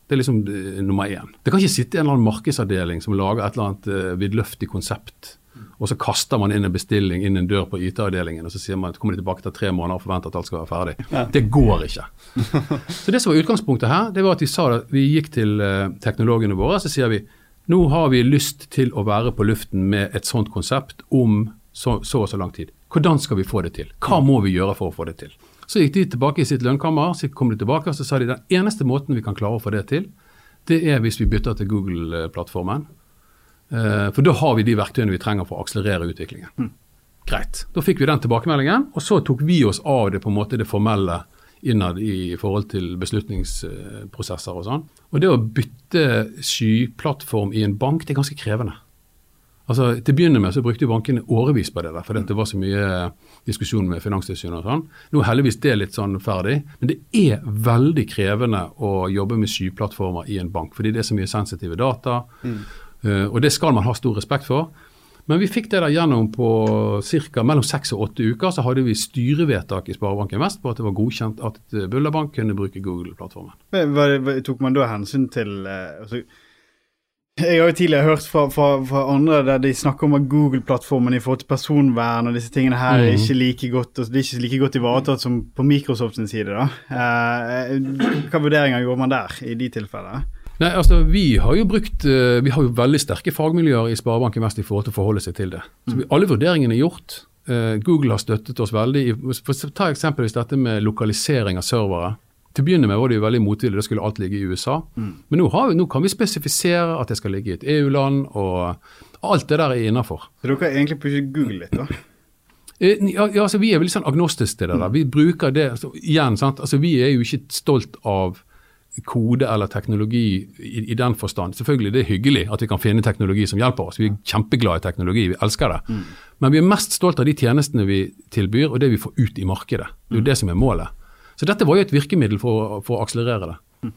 Det er liksom det, nummer én. Det kan ikke sitte en eller annen markedsavdeling som lager et eller annet eh, vidløftig konsept og så kaster man inn en bestilling inn en dør på IT-avdelingen, og så sier man kommer de tilbake til tre måneder og forventer at alt skal være ferdig. Ja. Det går ikke. så det som var utgangspunktet her, det var at vi sa at vi gikk til uh, teknologene våre så sier vi nå har vi lyst til å være på luften med et sånt konsept om så, så og så lang tid. Hvordan skal vi få det til? Hva må vi gjøre for å få det til? Så gikk de tilbake i sitt lønnkammer, så kom de tilbake og så sa de den eneste måten vi kan klare å få det til, det er hvis vi bytter til Google-plattformen. Eh, for da har vi de verktøyene vi trenger for å akselerere utviklingen. Mm. Greit. Da fikk vi den tilbakemeldingen, og så tok vi oss av det på en måte det formelle innad i forhold til beslutningsprosesser og sånn. Og det å bytte skyplattform i en bank, det er ganske krevende. Altså, Til å begynne med så brukte bankene årevis på det, der, fordi det var så mye diskusjon med Finanstilsynet og sånn. Nå er heldigvis det litt sånn ferdig, men det er veldig krevende å jobbe med skyplattformer i en bank, fordi det er så mye sensitive data. Mm. Eh, og det skal man ha stor respekt for. Men vi fikk det der gjennom på cirka mellom seks og åtte uker. Så hadde vi styrevedtak i Sparebanken Vest på at det var godkjent at eh, Bullerbank kunne bruke Google-plattformen. Tok man da hensyn til eh, altså, Jeg har jo tidligere hørt fra, fra, fra andre der de snakker om at Google-plattformen i forhold til personvern og disse tingene her er mm. ikke like godt altså, det er ikke like godt ivaretatt som på Microsofts side. da. Eh, hva vurderinger gjorde man der i de tilfellene? Nei, altså Vi har jo brukt, uh, vi har jo veldig sterke fagmiljøer i Sparebanken Vest i forhold til å forholde seg til det. Så vi, Alle vurderingene er gjort. Uh, Google har støttet oss veldig. For, ta eksempelvis dette med lokalisering av servere. Til å begynne med var det jo veldig motvillig, det skulle alt ligge i USA. Mm. Men nå, vi, nå, kan vi spesifisere at det skal ligge i et EU-land, og alt det der er innafor. Så dere har egentlig plutselig Google litt, da? Eh, ja, ja, altså Vi er veldig sånn agnostiske til det der. Vi bruker det altså, igjen, sant? Altså Vi er jo ikke stolt av kode eller teknologi i, i, den forstand. Selvfølgelig det er hyggelig at vi kan finne teknologi som hjelper oss. Vi er kjempeglade i teknologi, vi elsker det. Mm. Men vi er mest stolt av de tjenestene vi tilbyr og det vi får ut i markedet. Det er jo mm. det som er målet. Så dette var jo et virkemiddel for, for å akselerere det. Mm.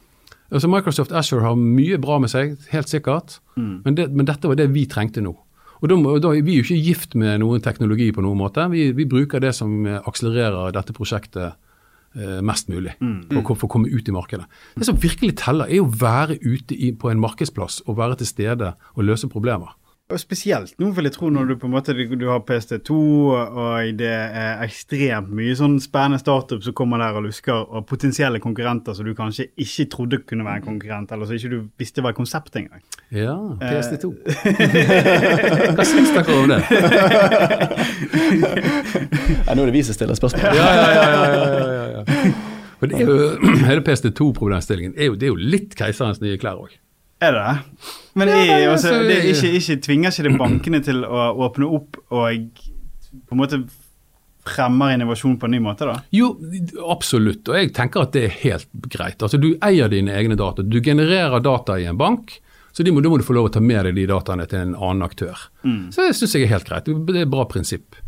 Altså Microsoft Azure har mye bra med seg, helt sikkert, mm. men, det, men, dette var det vi trengte nå. Og da, da, Vi er jo ikke gift med noen teknologi på noen måte. Vi, vi bruker det som akselererer dette prosjektet Eh, mest mulig mm. for, for, å komme ut i markedet. Det som virkelig teller, er å være ute i, på en markedsplass og være til stede og løse problemer. Spesielt nå vil jeg tro når du på en måte du har PST2 og det er ekstremt mye sånn spennende startup som kommer der og lusker, og potensielle konkurrenter som du kanskje ikke trodde kunne være en konkurrent, eller som ikke du visste var et konsept engang. Ja, PST2. Eh. Hva syns dere om det? ja, nå er det vi som stiller spørsmål. ja, ja, ja, ja, ja, ja. For det er jo, Hele PST2-problemstillingen er, er jo litt keiserens nye klær òg. Er det det? Men ja, jeg, også, altså, det ikke, ikke, tvinger ikke det bankene til å åpne opp og på en måte fremmer innovasjon på en ny måte, da? Jo, absolutt. Og jeg tenker at det er helt greit. Altså, Du eier dine egne data. Du genererer data i en bank. Så da må, må, du få lov å ta med deg de dataene til en annen aktør. Mm. Så det syns jeg er helt greit. Det er et bra prinsipp.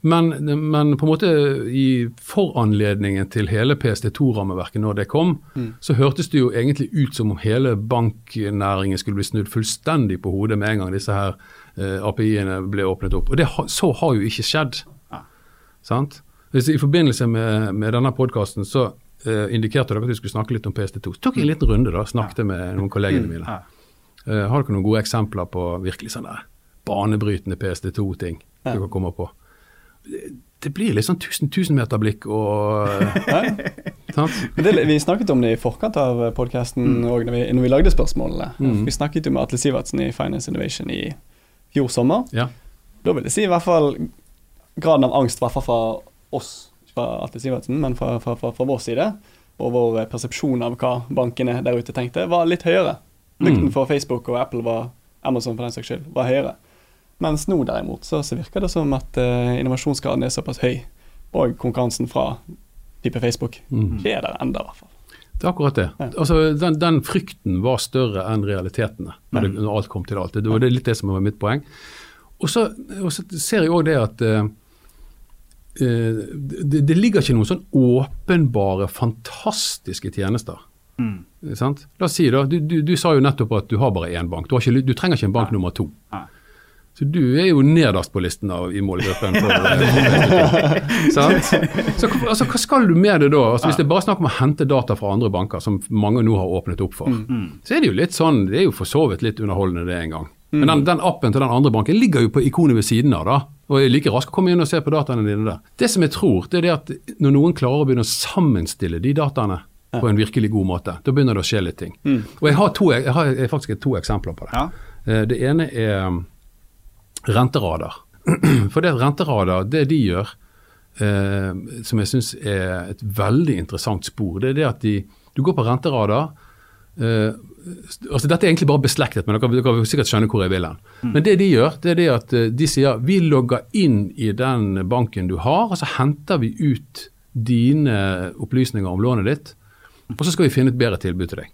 Men, men, på en måte i foranledningen til hele PST2-rammeverket når det kom, mm. så hørtes det jo egentlig ut som om hele banknæringen skulle bli snudd fullstendig på hodet med en gang disse her eh, API-ene ble åpnet opp. Og det, så har jo ikke skjedd. Ja. Sant? I forbindelse med, med denne podkasten så eh, indikerte dere at vi skulle snakke litt om PST2. Så tok jeg en liten runde, da, snakket ja. med noen kollegene mine. Eh, har dere noen gode eksempler på virkelig sånne banebrytende PST2-ting ja. dere kommer på? Det blir litt sånn tusen tusenmeterblikk og det, Vi snakket om det i forkant av podkasten mm. når, når, vi lagde spørsmålene. Mm. Vi snakket jo med Atle Sivertsen i Finance Innovation i fjor sommer. Ja. Da vil jeg si i hvert fall graden av angst, i hvert fall fra oss, ikke fra Atle Sivertsen, men fra, fra, fra, fra, vår side, og vår persepsjon av hva bankene der ute tenkte, var litt høyere. Lykten mm. for Facebook og Apple var Amazon for den saks skyld, var høyere. Mens nå derimot så, så virker det som at uh, innovasjonsgraden er såpass høy, og konkurransen fra type Facebook mm. er der enda, i hvert fall. Det er akkurat det. Ja. Altså, den, den, frykten var større enn realitetene når, det, når, alt kom til alt. Det var det litt det som var mitt poeng. Og så, og så ser jeg òg det at uh, det, det, ligger ikke noen sånn åpenbare, fantastiske tjenester. Mm. La oss si da, du, du, du, sa jo nettopp at du har bare én bank. Du, ikke, du trenger ikke en bank ja. nummer to. Ja. Så du er jo nederst på listen av, i målgruppen. For, så altså, hva skal du med det da? Altså, hvis det er bare snakk om å hente data fra andre banker, som mange nå har åpnet opp for, mm. mm. så er det jo litt sånn, det er jo for så vidt litt underholdende det en gang. Mm. Men den, den, appen til den andre banken ligger jo på ikonet ved siden av, da. Og er like raskt å komme inn og se på dataene dine der. Det som jeg tror, det er det at når noen klarer å begynne å sammenstille de dataene på en virkelig god måte, da begynner det å skje litt ting. Mm. Og jeg har, to, jeg har faktisk to eksempler på det. Ja. Eh, det ene er renteradar. For det renteradar, det de gjør, eh, som jeg syns er et veldig interessant spor, det er det at de, du går på renteradar. Eh, altså Dette er egentlig bare beslektet, men dere, dere vil sikkert skjønne hvor jeg vil hen. Mm. Men det de gjør, det er det at eh, de sier vi logger inn i den banken du har, og så henter vi ut dine opplysninger om lånet ditt, og så skal vi finne et bedre tilbud til deg.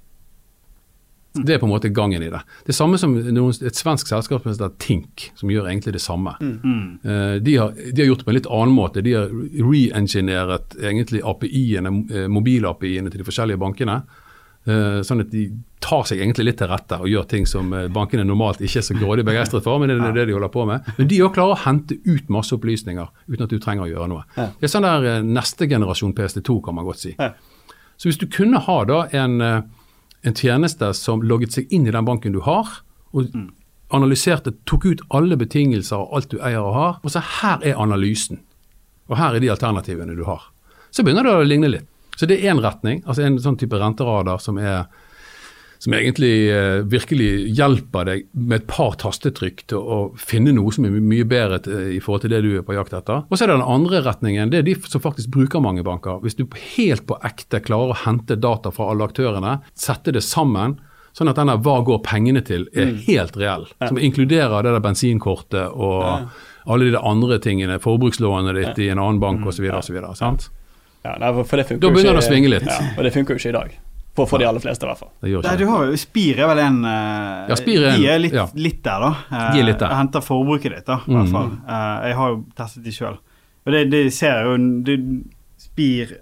Det er på en måte gangen i det. Det samme som noen, et svensk selskap som heter Tink, som gjør egentlig det samme. Mm. Uh, de, har, de, har, gjort det på en litt annen måte. De har re-engineret egentlig API-ene, uh, mobil-API-ene til de forskjellige bankene. Uh, sånn at de tar seg egentlig litt til rette og gjør ting som bankene normalt ikke er så grådig begeistret for, men det er det de holder på med. Men de òg klarer å hente ut masse opplysninger uten at du trenger å gjøre noe. Det er sånn der neste generasjon PSD2, kan man godt si. Så hvis du kunne ha da en en tjeneste som logget seg inn i den banken du har, og mm. analyserte, tok ut alle betingelser og alt du eier og har, og så her er analysen. Og her er de alternativene du har. Så begynner det å ligne litt. Så det er én retning, altså en sånn type renteradar som er som egentlig eh, virkelig hjelper deg med et par tastetrykk til å finne noe som er mye bedre til, i forhold til det du er på jakt etter. Og så er det den andre retningen, det er de som faktisk bruker mange banker. Hvis du helt på ekte klarer å hente data fra alle aktørene, sette det sammen, sånn at denne 'hva går pengene til' er mm. helt reell. Som inkluderer det der bensinkortet og ja. alle de andre tingene, forbrukslånet ditt i en annen bank osv. sant? Ja, for det da begynner det å svinge litt. Ja, og det funker jo ikke i dag. For, for de aller fleste, i hvert fall. Nei, du har jo Spir er vel en uh, ja, Spir er, De er litt, ja. litt der, da. Uh, de er litt der. Jeg henter forbruket ditt, da, i hvert fall. Uh, jeg har jo testet de sjøl. Og det, det ser jo det, Spir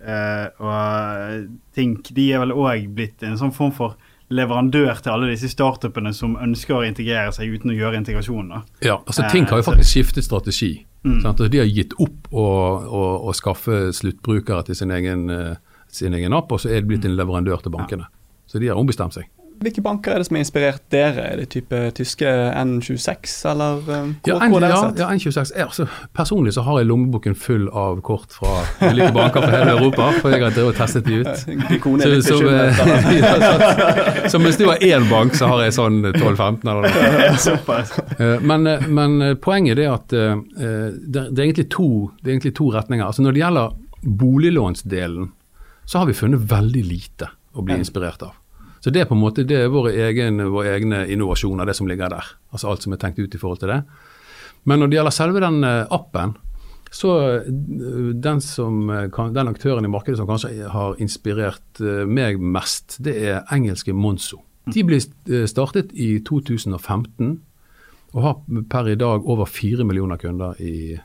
og Tink de er vel òg blitt en sånn form for leverandør til alle disse startupene som ønsker å integrere seg uten å gjøre integrasjonen. Da. Ja, altså Tink har jo faktisk skiftet strategi. Mm. Altså, de har gitt opp å, å, å skaffe sluttbrukere til sin egen uh, sin egen app, og så er det blitt en leverandør til bankene. Så de har ombestemt seg. Hvilke banker er det som har inspirert dere? Er det type tyske N26, eller um, ja, N, ja, ja, N26. Er, altså, personlig så har jeg lommeboken full av kort fra ulike banker fra hele Europa, for jeg har drevet og testet de ut. De kone er litt så, så, så mens det var én bank, så har jeg sånn 12-15 eller noe. Eh, men, eh, men, eh, poenget er at det, det, er to, det, er egentlig to, retninger. Altså Når det gjelder boliglånsdelen, så har vi funnet veldig lite å bli inspirert av. Så det er på en måte det er våre egne, våre egne innovasjoner, det som ligger der. Altså alt som er tenkt ut i forhold til det. Men når det gjelder selve den eh, appen, så eh, den, som, eh, den aktøren i markedet som kanskje har inspirert meg mest, det er engelske Monzo. De ble startet i 2015 og har per i dag over fire millioner kunder i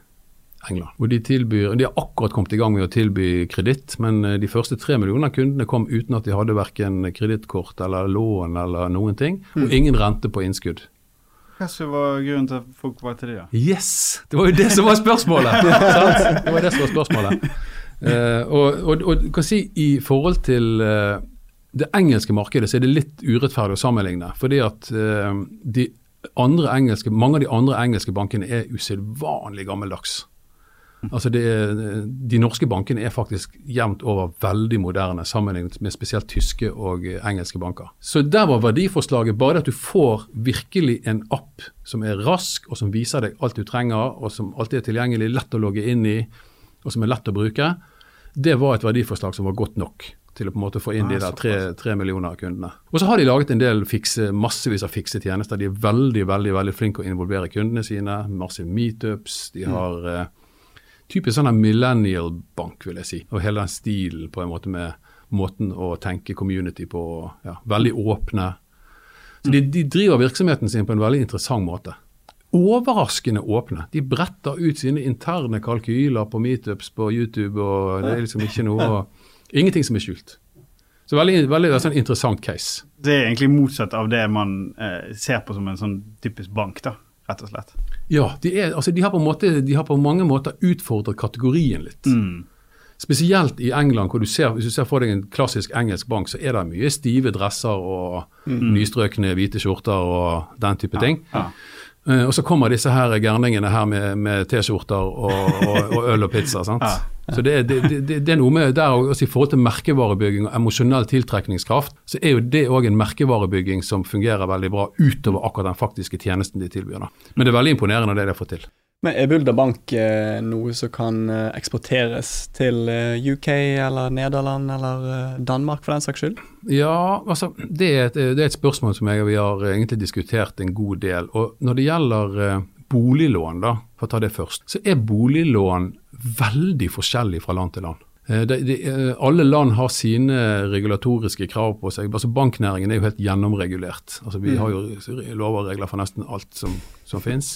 England. Og de, tilbyr, de har akkurat kommet i gang med å tilby kreditt, men eh, de første tre millioner kundene kom uten at de hadde verken kredittkort eller lån eller noen ting, og mm. ingen rente på innskudd. Hva var grunnen til at folk var til det? Yes! Det var jo det som var spørsmålet! det var det som var spørsmålet. Uh, og, og, og, kan si i forhold til uh, det engelske markedet så er det litt urettferdig å sammenligne. fordi at uh, de andre engelske, mange av de andre engelske bankene er usedvanlig gammeldags. Altså er, de norske bankene er faktisk jevnt over veldig moderne sammenlignet med spesielt tyske og engelske banker. Så der var verdiforslaget bare at du får virkelig en app som er rask, og som viser deg alt du trenger, og som alltid er tilgjengelig, lett å logge inn i, og som er lett å bruke. Det var et verdiforslag som var godt nok til å på en måte få inn de der tre, tre, millioner kundene. Og så har de laget en del fikse, massevis av fikse tjenester. De er veldig veldig, veldig flinke å involvere kundene sine. Masse meetups. De mm. har mm typisk sånn millennial-bank, vil jeg si. Og hele den stilen på en måte med måten å tenke community på. Ja, veldig åpne. Så de, de, driver virksomheten sin på en veldig interessant måte. Overraskende åpne. De bretter ut sine interne kalkyler på meetups på YouTube, og det er liksom ikke noe Ingenting som er skjult. Så veldig, veldig sånn interessant case. Det er egentlig motsatt av det man eh, ser på som en sånn typisk bank, da, rett og slett. Ja, de, er, altså, de, har måte, de, har på mange måter utfordret kategorien litt. Mm. Spesielt i England, hvor du ser, hvis du ser for deg en klassisk engelsk bank, så er det mye stive dresser og mm. nystrøkne hvite skjorter og den type ting. Ja, ja. Uh, og så kommer disse her gærningene her med, med T-skjorter og, og, og, øl og pizza. sant? Ja. Så det, det, det, det, er noe med der også I forhold til merkevarebygging og emosjonell tiltrekningskraft, så er jo det òg en merkevarebygging som fungerer veldig bra utover akkurat den faktiske tjenesten de tilbyr. Da. Men det er veldig imponerende det de har fått til. Men Er Bulder Bank eh, noe som kan eh, eksporteres til eh, UK eller Nederland eller Danmark for den saks skyld? Ja, altså det er, et, det er et spørsmål som jeg, vi har egentlig diskutert en god del. Og Når det gjelder boliglån, da, for å ta det først, så er boliglån veldig forskjellig fra land til land. De, de, alle land har sine regulatoriske krav på seg. altså Banknæringen er jo helt gjennomregulert. Altså Vi mm. har jo lover og regler for nesten alt som, som finnes.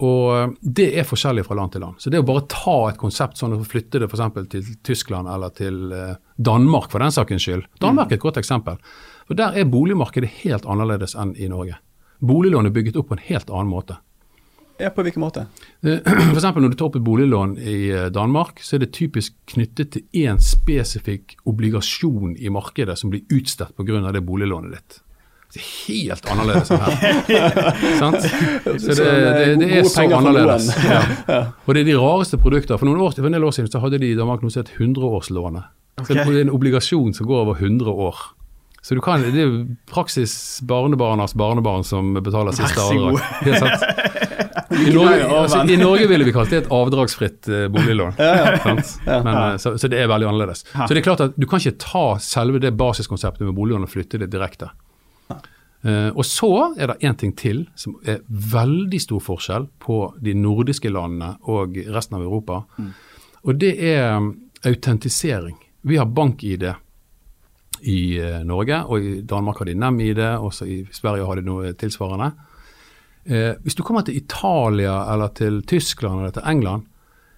Og Det er forskjellig fra land til land. Så det å bare ta et konsept sånn og flytte det f.eks. til Tyskland eller til eh, Danmark for den sakens skyld. Danmark er et godt eksempel. For Der er boligmarkedet helt annerledes enn i Norge. Boliglån er bygget opp på en helt annen måte. Ja, På hvilken måte? F.eks. for eksempel Når du tar opp et boliglån i eh, Danmark, så er det typisk knyttet til én spesifikk obligasjon i markedet som blir utstedt pga. det boliglånet ditt. Det er helt annerledes enn her. Sant? Så det, det, det er så annerledes. Ja. Og det er de rareste produkter. For noen år, for en del år siden så hadde de i Danmark noe som het 100-årslånet. Så det er en obligasjon som går over 100 år. Så du kan, det er praksis barnebarnas barnebarn som betaler siste avdrag. I Norge, altså, I Norge, ville vi kalt det et avdragsfritt uh, boliglån. Men, uh, så, så, det er veldig annerledes. Så det er klart at Du kan ikke ta selve det basiskonseptet med boliglån og flytte det direkte. Uh, og så er det én ting til som er veldig stor forskjell på de nordiske landene og resten av Europa. Mm. Og det er um, autentisering. Vi har bank-ID. i eh, Norge, og i Danmark har de NemID, også i Sverige har de noe tilsvarende. Eh, hvis du kommer til Italia eller til Tyskland eller til England,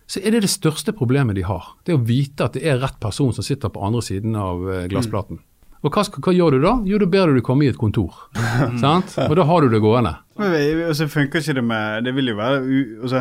så er det det største problemet de har. Det å vite at det er rett person som sitter på andre siden av eh, glassplaten. Mm. Og hva, hva, gjør du da? Jo, da ber du dem komme i et kontor. sant? Og da har du det gående. Men, så funker ikke det med Det vil jo være altså,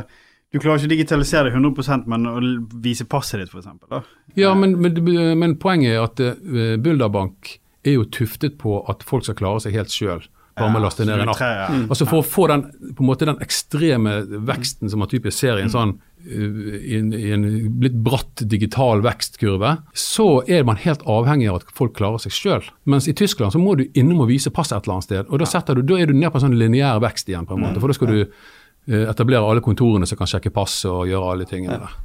Du klarer ikke å digitalisere det 100% men å vise passet ditt, f.eks. Ja, men, men, men, poenget er at uh, Bulderbank er jo tuftet på at folk skal klare seg helt sjøl bare med å laste ned en app. Mm. Altså For å få den, på en måte den ekstreme veksten som man typisk ser i en mm. sånn uh, i en, i en litt bratt digital vekstkurve, så er man helt avhengig av at folk klarer seg sjøl. Mens i Tyskland så må du innom og vise pass et eller annet sted. og Da, du, da er du ned på en sånn lineær vekst igjen, på en måte. Mm. For da skal du uh, etablere alle kontorene som kan sjekke pass og gjøre alle tingene der.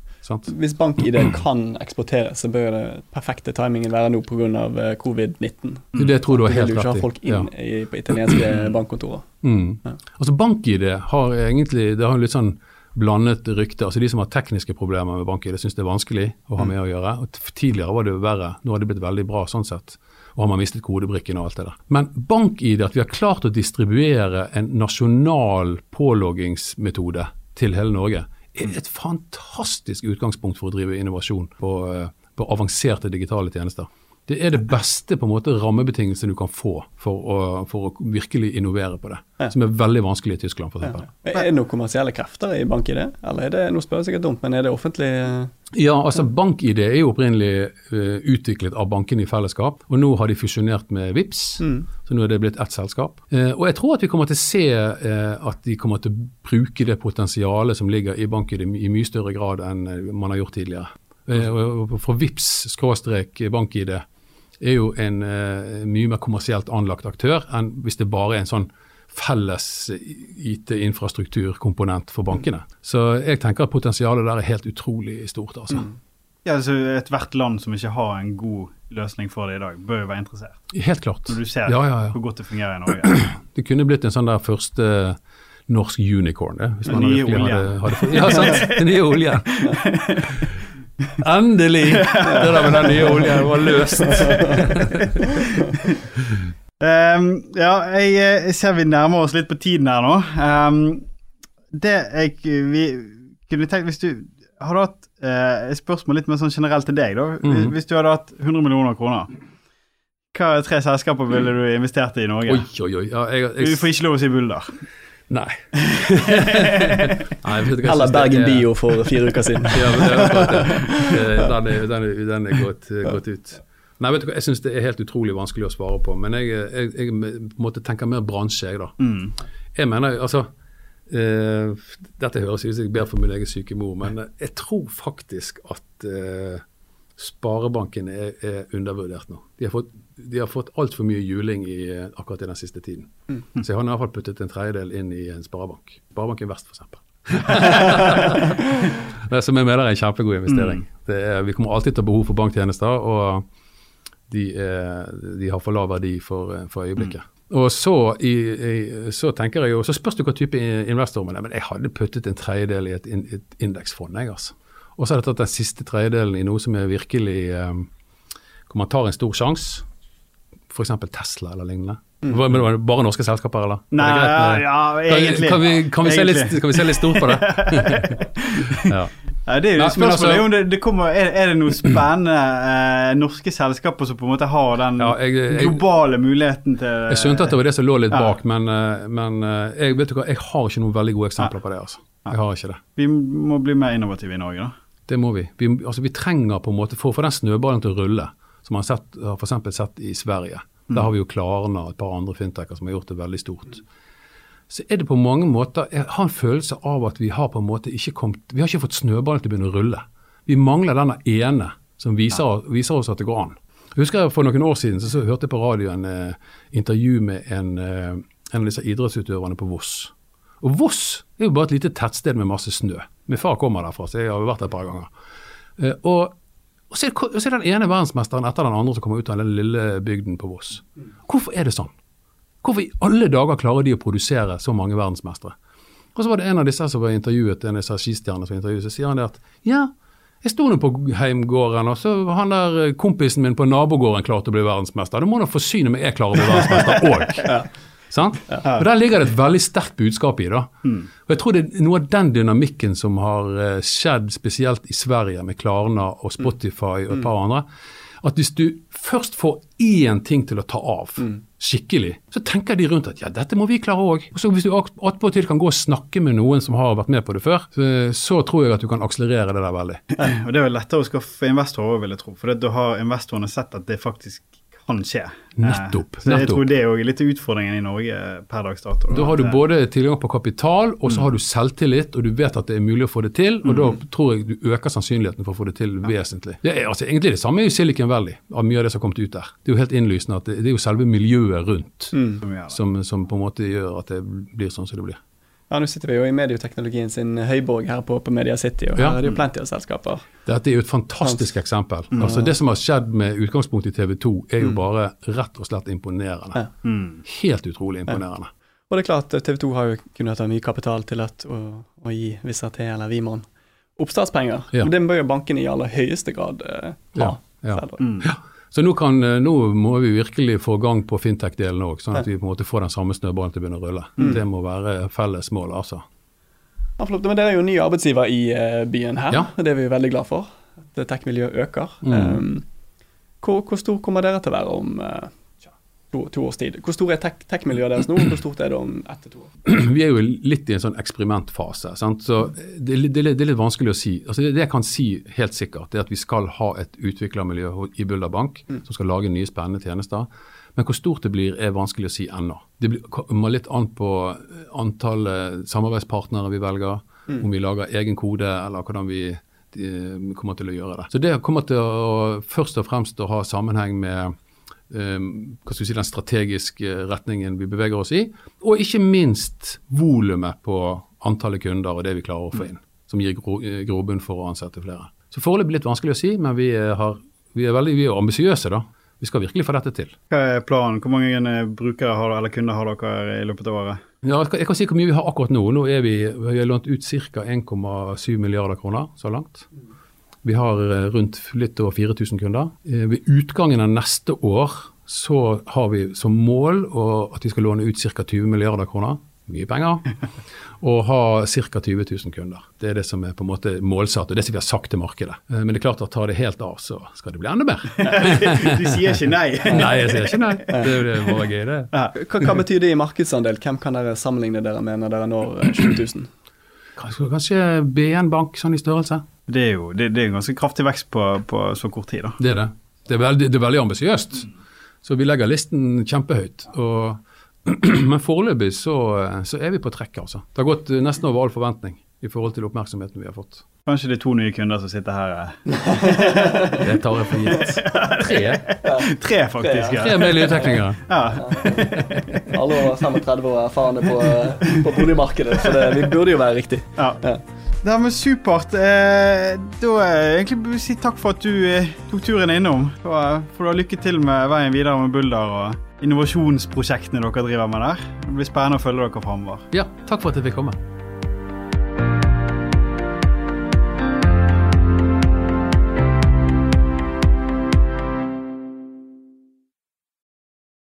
Hvis BankID kan eksporteres, så bør det perfekte timingen være nå pga. Eh, covid-19. Mm. Det tror du er helt rett i. Du vil jo ikke ha folk inn ja. i, på italienske bankkontorer. Mm. Ja. Altså BankID har egentlig det har litt sånn blandet rykte. Altså De som har tekniske problemer med BankID, syns det er vanskelig å ha mm. med å gjøre. Og tidligere var det jo verre. Nå har det blitt veldig bra sånn sett. Og har man mistet kodebrikken og alt det der. Men BankID, at vi har klart å distribuere en nasjonal påloggingsmetode til hele Norge, er et fantastisk utgangspunkt for å drive innovasjon på, eh, på avanserte digitale tjenester. Det er det beste på en måte rammebetingelsene du kan få for å, for å virkelig innovere på det. Ja. Som er veldig vanskelig i Tyskland, f.eks. Ja. Er det noen kommersielle krefter i BankID? Eller er det, nå spør jeg sikkert dumt, men er det offentlig? Ja, altså BankID er jo opprinnelig uh, utviklet av bankene i fellesskap. Og nå har de fusjonert med VIPS, mm. så nå er det blitt ett selskap. Uh, og jeg tror at vi kommer til å se uh, at de kommer til å bruke det potensialet som ligger i BankID i mye større grad enn man har gjort tidligere. For VIPS skråstrek BankID er jo en uh, mye mer kommersielt anlagt aktør enn hvis det bare er en sånn felles IT-infrastrukturkomponent for bankene. Så jeg tenker at potensialet der er helt utrolig stort. altså. Mm. Ja, altså Ethvert land som ikke har en god løsning for det i dag, bør jo være interessert. Helt klart. Når du ser ja, ja, ja. hvor godt det fungerer i Norge. Det kunne blitt en sånn der første norsk unicorn, det. Hvis man nye oljen. Hadde, hadde, ja, sant. Den nye oljen. Endelig! Det der med den nye oljen var løst. um, ja, jeg, jeg, ser vi nærmer oss litt på tiden her nå. Um, det jeg vi kunne tenkt Hvis du hadde hatt uh, et spørsmål litt mer sånn generelt til deg, da. Mm. Hvis du hadde hatt 100 millioner kroner, hva tre selskaper ville du investert i i Norge? Oi, oi, oi. Ja, jeg, jeg, du får ikke lov å si Bulder. Nei. Nei Eller Bergen Bio for fire uker siden. ja, men det er den, er, den, er, den er gått, gått, ut. Nei, vet du hva, Jeg syns det er helt utrolig vanskelig å svare på. Men jeg, jeg, jeg måtte tenke mer bransje, jeg, da. Mm. Jeg mener, altså uh, Dette høres ut som jeg ber for min egen syke mor, men jeg tror faktisk at uh, Sparebanken er, er, undervurdert nå. De har fått, de har fått altfor mye juling i, eh, akkurat i den siste tiden. Mm. Så jeg har i hvert fall puttet en tredjedel inn i en sparebank. Sparebanken Vest, f.eks. som jeg mener er en kjempegod investering. Mm. Er, vi kommer alltid til å ha behov for banktjenester, og de, er, de har for lav verdi for, for øyeblikket. Mm. Og så, i, i, så, tenker jeg jo, så spørs det hva type investor man er, men jeg hadde puttet en tredjedel i et, et indeksfond. jeg altså. Og så har jeg tatt den siste tredjedelen i noe som er virkelig um, Hvor man tar en stor sjanse. F.eks. Tesla eller lignende. Mm. Bare norske selskaper, eller? Nei, med, ja, egentlig. Kan vi, kan, vi litt, kan, vi, se litt, stort på det? ja. Ja, det er jo Nei, spørsmålet altså, det, det kommer, er, er, det noen spennende eh, norske selskaper som på en måte har den ja, jeg, jeg, globale muligheten til Jeg skjønte at det var det som lå litt bak, men, eh, men eh, jeg, vet du hva, jeg har ikke noen veldig gode eksempler på det. altså. Jeg har ikke det. Vi må bli mer innovative i Norge, da. Det må vi. Vi, altså, vi trenger på en måte, For å få den snøballen til å rulle, som man har f.eks. sett i Sverige, mm. der har vi jo Klarna og et par andre fintecher som har gjort det veldig stort. Så er det på mange måter Jeg har en følelse av at vi har på en måte ikke kommet Vi har ikke fått snøballen til å begynne å rulle. Vi mangler denne ene som viser, viser oss at det går an. Jeg husker For noen år siden så, så hørte jeg på radio en eh, intervju med en, eh, en av disse idrettsutøverne på Voss. Og Voss er jo bare et lite tettsted med masse snø. Min far kommer derfra, så jeg har vært der et par ganger. Eh, og, og, så er, det, den ene verdensmesteren etter den andre som kommer ut av den lille bygden på Voss. Hvorfor er det sånn? Hvorfor i alle dager klarer de å produsere så mange verdensmestere? Og så var det en av disse som var intervjuet, en av disse skistjernene som var intervjuet, så sier han det at ja, Jeg sto nå på heimgården, og så han der eh, kompisen min på nabogården klarte å bli verdensmester. Da må han forsyne meg jeg klarer å bli verdensmester òg. Sant? Og Der ligger det et veldig sterkt budskap i. da. Mm. Og Jeg tror det er noe av den dynamikken som har eh, skjedd spesielt i Sverige med Klarna og Spotify og et par andre at hvis du først får én ting til å ta av mm. skikkelig, så tenker de rundt at ja, dette må vi klare òg. Og så hvis du attpåtil kan gå og snakke med noen som har vært med på det før, så, så tror jeg at du kan akselerere det der veldig. Og Det er jo lettere å skaffe investorer òg, vil jeg tro. For da har investorene sett at det faktisk kan skje. Nettopp. Eh, så jeg tror det er litt utfordringen i Norge per dags dato. Da har du både tilgang på kapital, og så mm. har du selvtillit, og du vet at det er mulig å få det til. Og mm. da tror jeg du øker sannsynligheten for å få det til ja. vesentlig. Det er altså egentlig det samme i Silicon Valley, av mye av det som har kommet ut der. Det er jo helt innlysende at det, det er jo selve miljøet rundt mm. som, som på en måte gjør at det blir sånn som det blir. Ja, Nå sitter vi jo i medieteknologien sin høyborg her på, på Media City, og ja. her er det jo plenty av selskaper. Dette er jo et fantastisk eksempel. Mm. Altså Det som har skjedd med utgangspunkt i TV 2, er jo mm. bare rett og slett imponerende. Ja. Mm. Helt utrolig imponerende. Ja. Og det er klart TV 2 har jo kunnet ha mye kapital til at, å, å gi Vissat eller Vimon oppstartspenger. Ja. Men det bør jo bankene i aller høyeste grad eh, ha. Ja. ja. Så nå, kan, eh, nå, må vi virkelig få gang på fintech-delen òg, sånn at vi på en måte får den samme snøballen til å begynne å rulle. Mm. Det må være felles mål, altså. Ja, flott. Men dere er jo ny arbeidsgiver i uh, byen her, ja. det er vi veldig glad for. Det tech-miljøet øker. Mm. Um, hvor, hvor, stor kommer dere til å være om uh, to, to, års tid. Hvor stor er tech-miljøet deres nå, og hvor stort er det om ett til to år? Vi er jo litt i en sånn eksperimentfase. Sant? så det, det, det, er litt vanskelig å si. Altså det, det, jeg kan si helt sikkert, er at vi skal ha et utviklermiljø i Bulder Bank mm. som skal lage nye, spennende tjenester. Men hvor stort det blir, er vanskelig å si ennå. Det kommer litt an på antallet samarbeidspartnere vi velger, mm. om vi lager egen kode, eller hvordan vi kommer til å gjøre det. Så det kommer til å først og fremst å ha sammenheng med hva skal vi si, den strategiske retningen vi beveger oss i. Og ikke minst volumet på antallet kunder og det vi klarer å få inn. Som gir eh, grobunn for å ansette flere. Så Foreløpig litt vanskelig å si, men vi, har, vi er veldig vi er ambisiøse. da. Vi skal virkelig få dette til. Hva er planen? Hvor mange eh, brukere har, eller kunder har dere i løpet av året? Ja, jeg, kan, jeg kan si hvor mye vi har akkurat nå. Nå er vi, vi har lånt ut ca. 1,7 milliarder kroner så langt. Vi har eh, rundt litt over 4000 kunder. Eh, ved utgangen av neste år så har vi som mål at vi skal låne ut ca. 20 milliarder kroner. Mye penger. Og ha ca. 20 000 kunder. Det er det som er på en måte målsatt, og det som vi har sagt til markedet. Eh, men det er klart at tar det helt av, så skal det bli enda mer. du sier ikke nei? nei, jeg sier ikke nei. Det er jo gøy, det. Hva, hva betyr det i markedsandel? Hvem kan dere sammenligne dere med når dere når 20 000? Kanskje BN Bank sånn i størrelse. Det er jo det, det er en ganske kraftig vekst på, på, så kort tid. da. Det er det. Det er veldig, det er veldig ambisiøst. Så vi legger listen kjempehøyt. Og, men foreløpig så, så, er vi på trekk, altså. Det har gått nesten over all forventning i forhold til oppmerksomheten vi har fått. Kanskje det er to nye kunder som sitter her? Eh. det tar jeg for gitt. Tre? Ja. Tre, faktisk. ja. Tre miljøteknikere. Ja. Alle over 35 år erfarne på, på boligmarkedet, så det, vi burde jo være riktig. Ja. Det med supert. Eh, da jeg egentlig si takk for at du eh, tok turen innom. Og får du ha lykke til med veien videre med Bulder og innovasjonsprosjektene dere driver med der. Det blir spennende å følge dere framover. Ja, takk for at jeg fikk komme.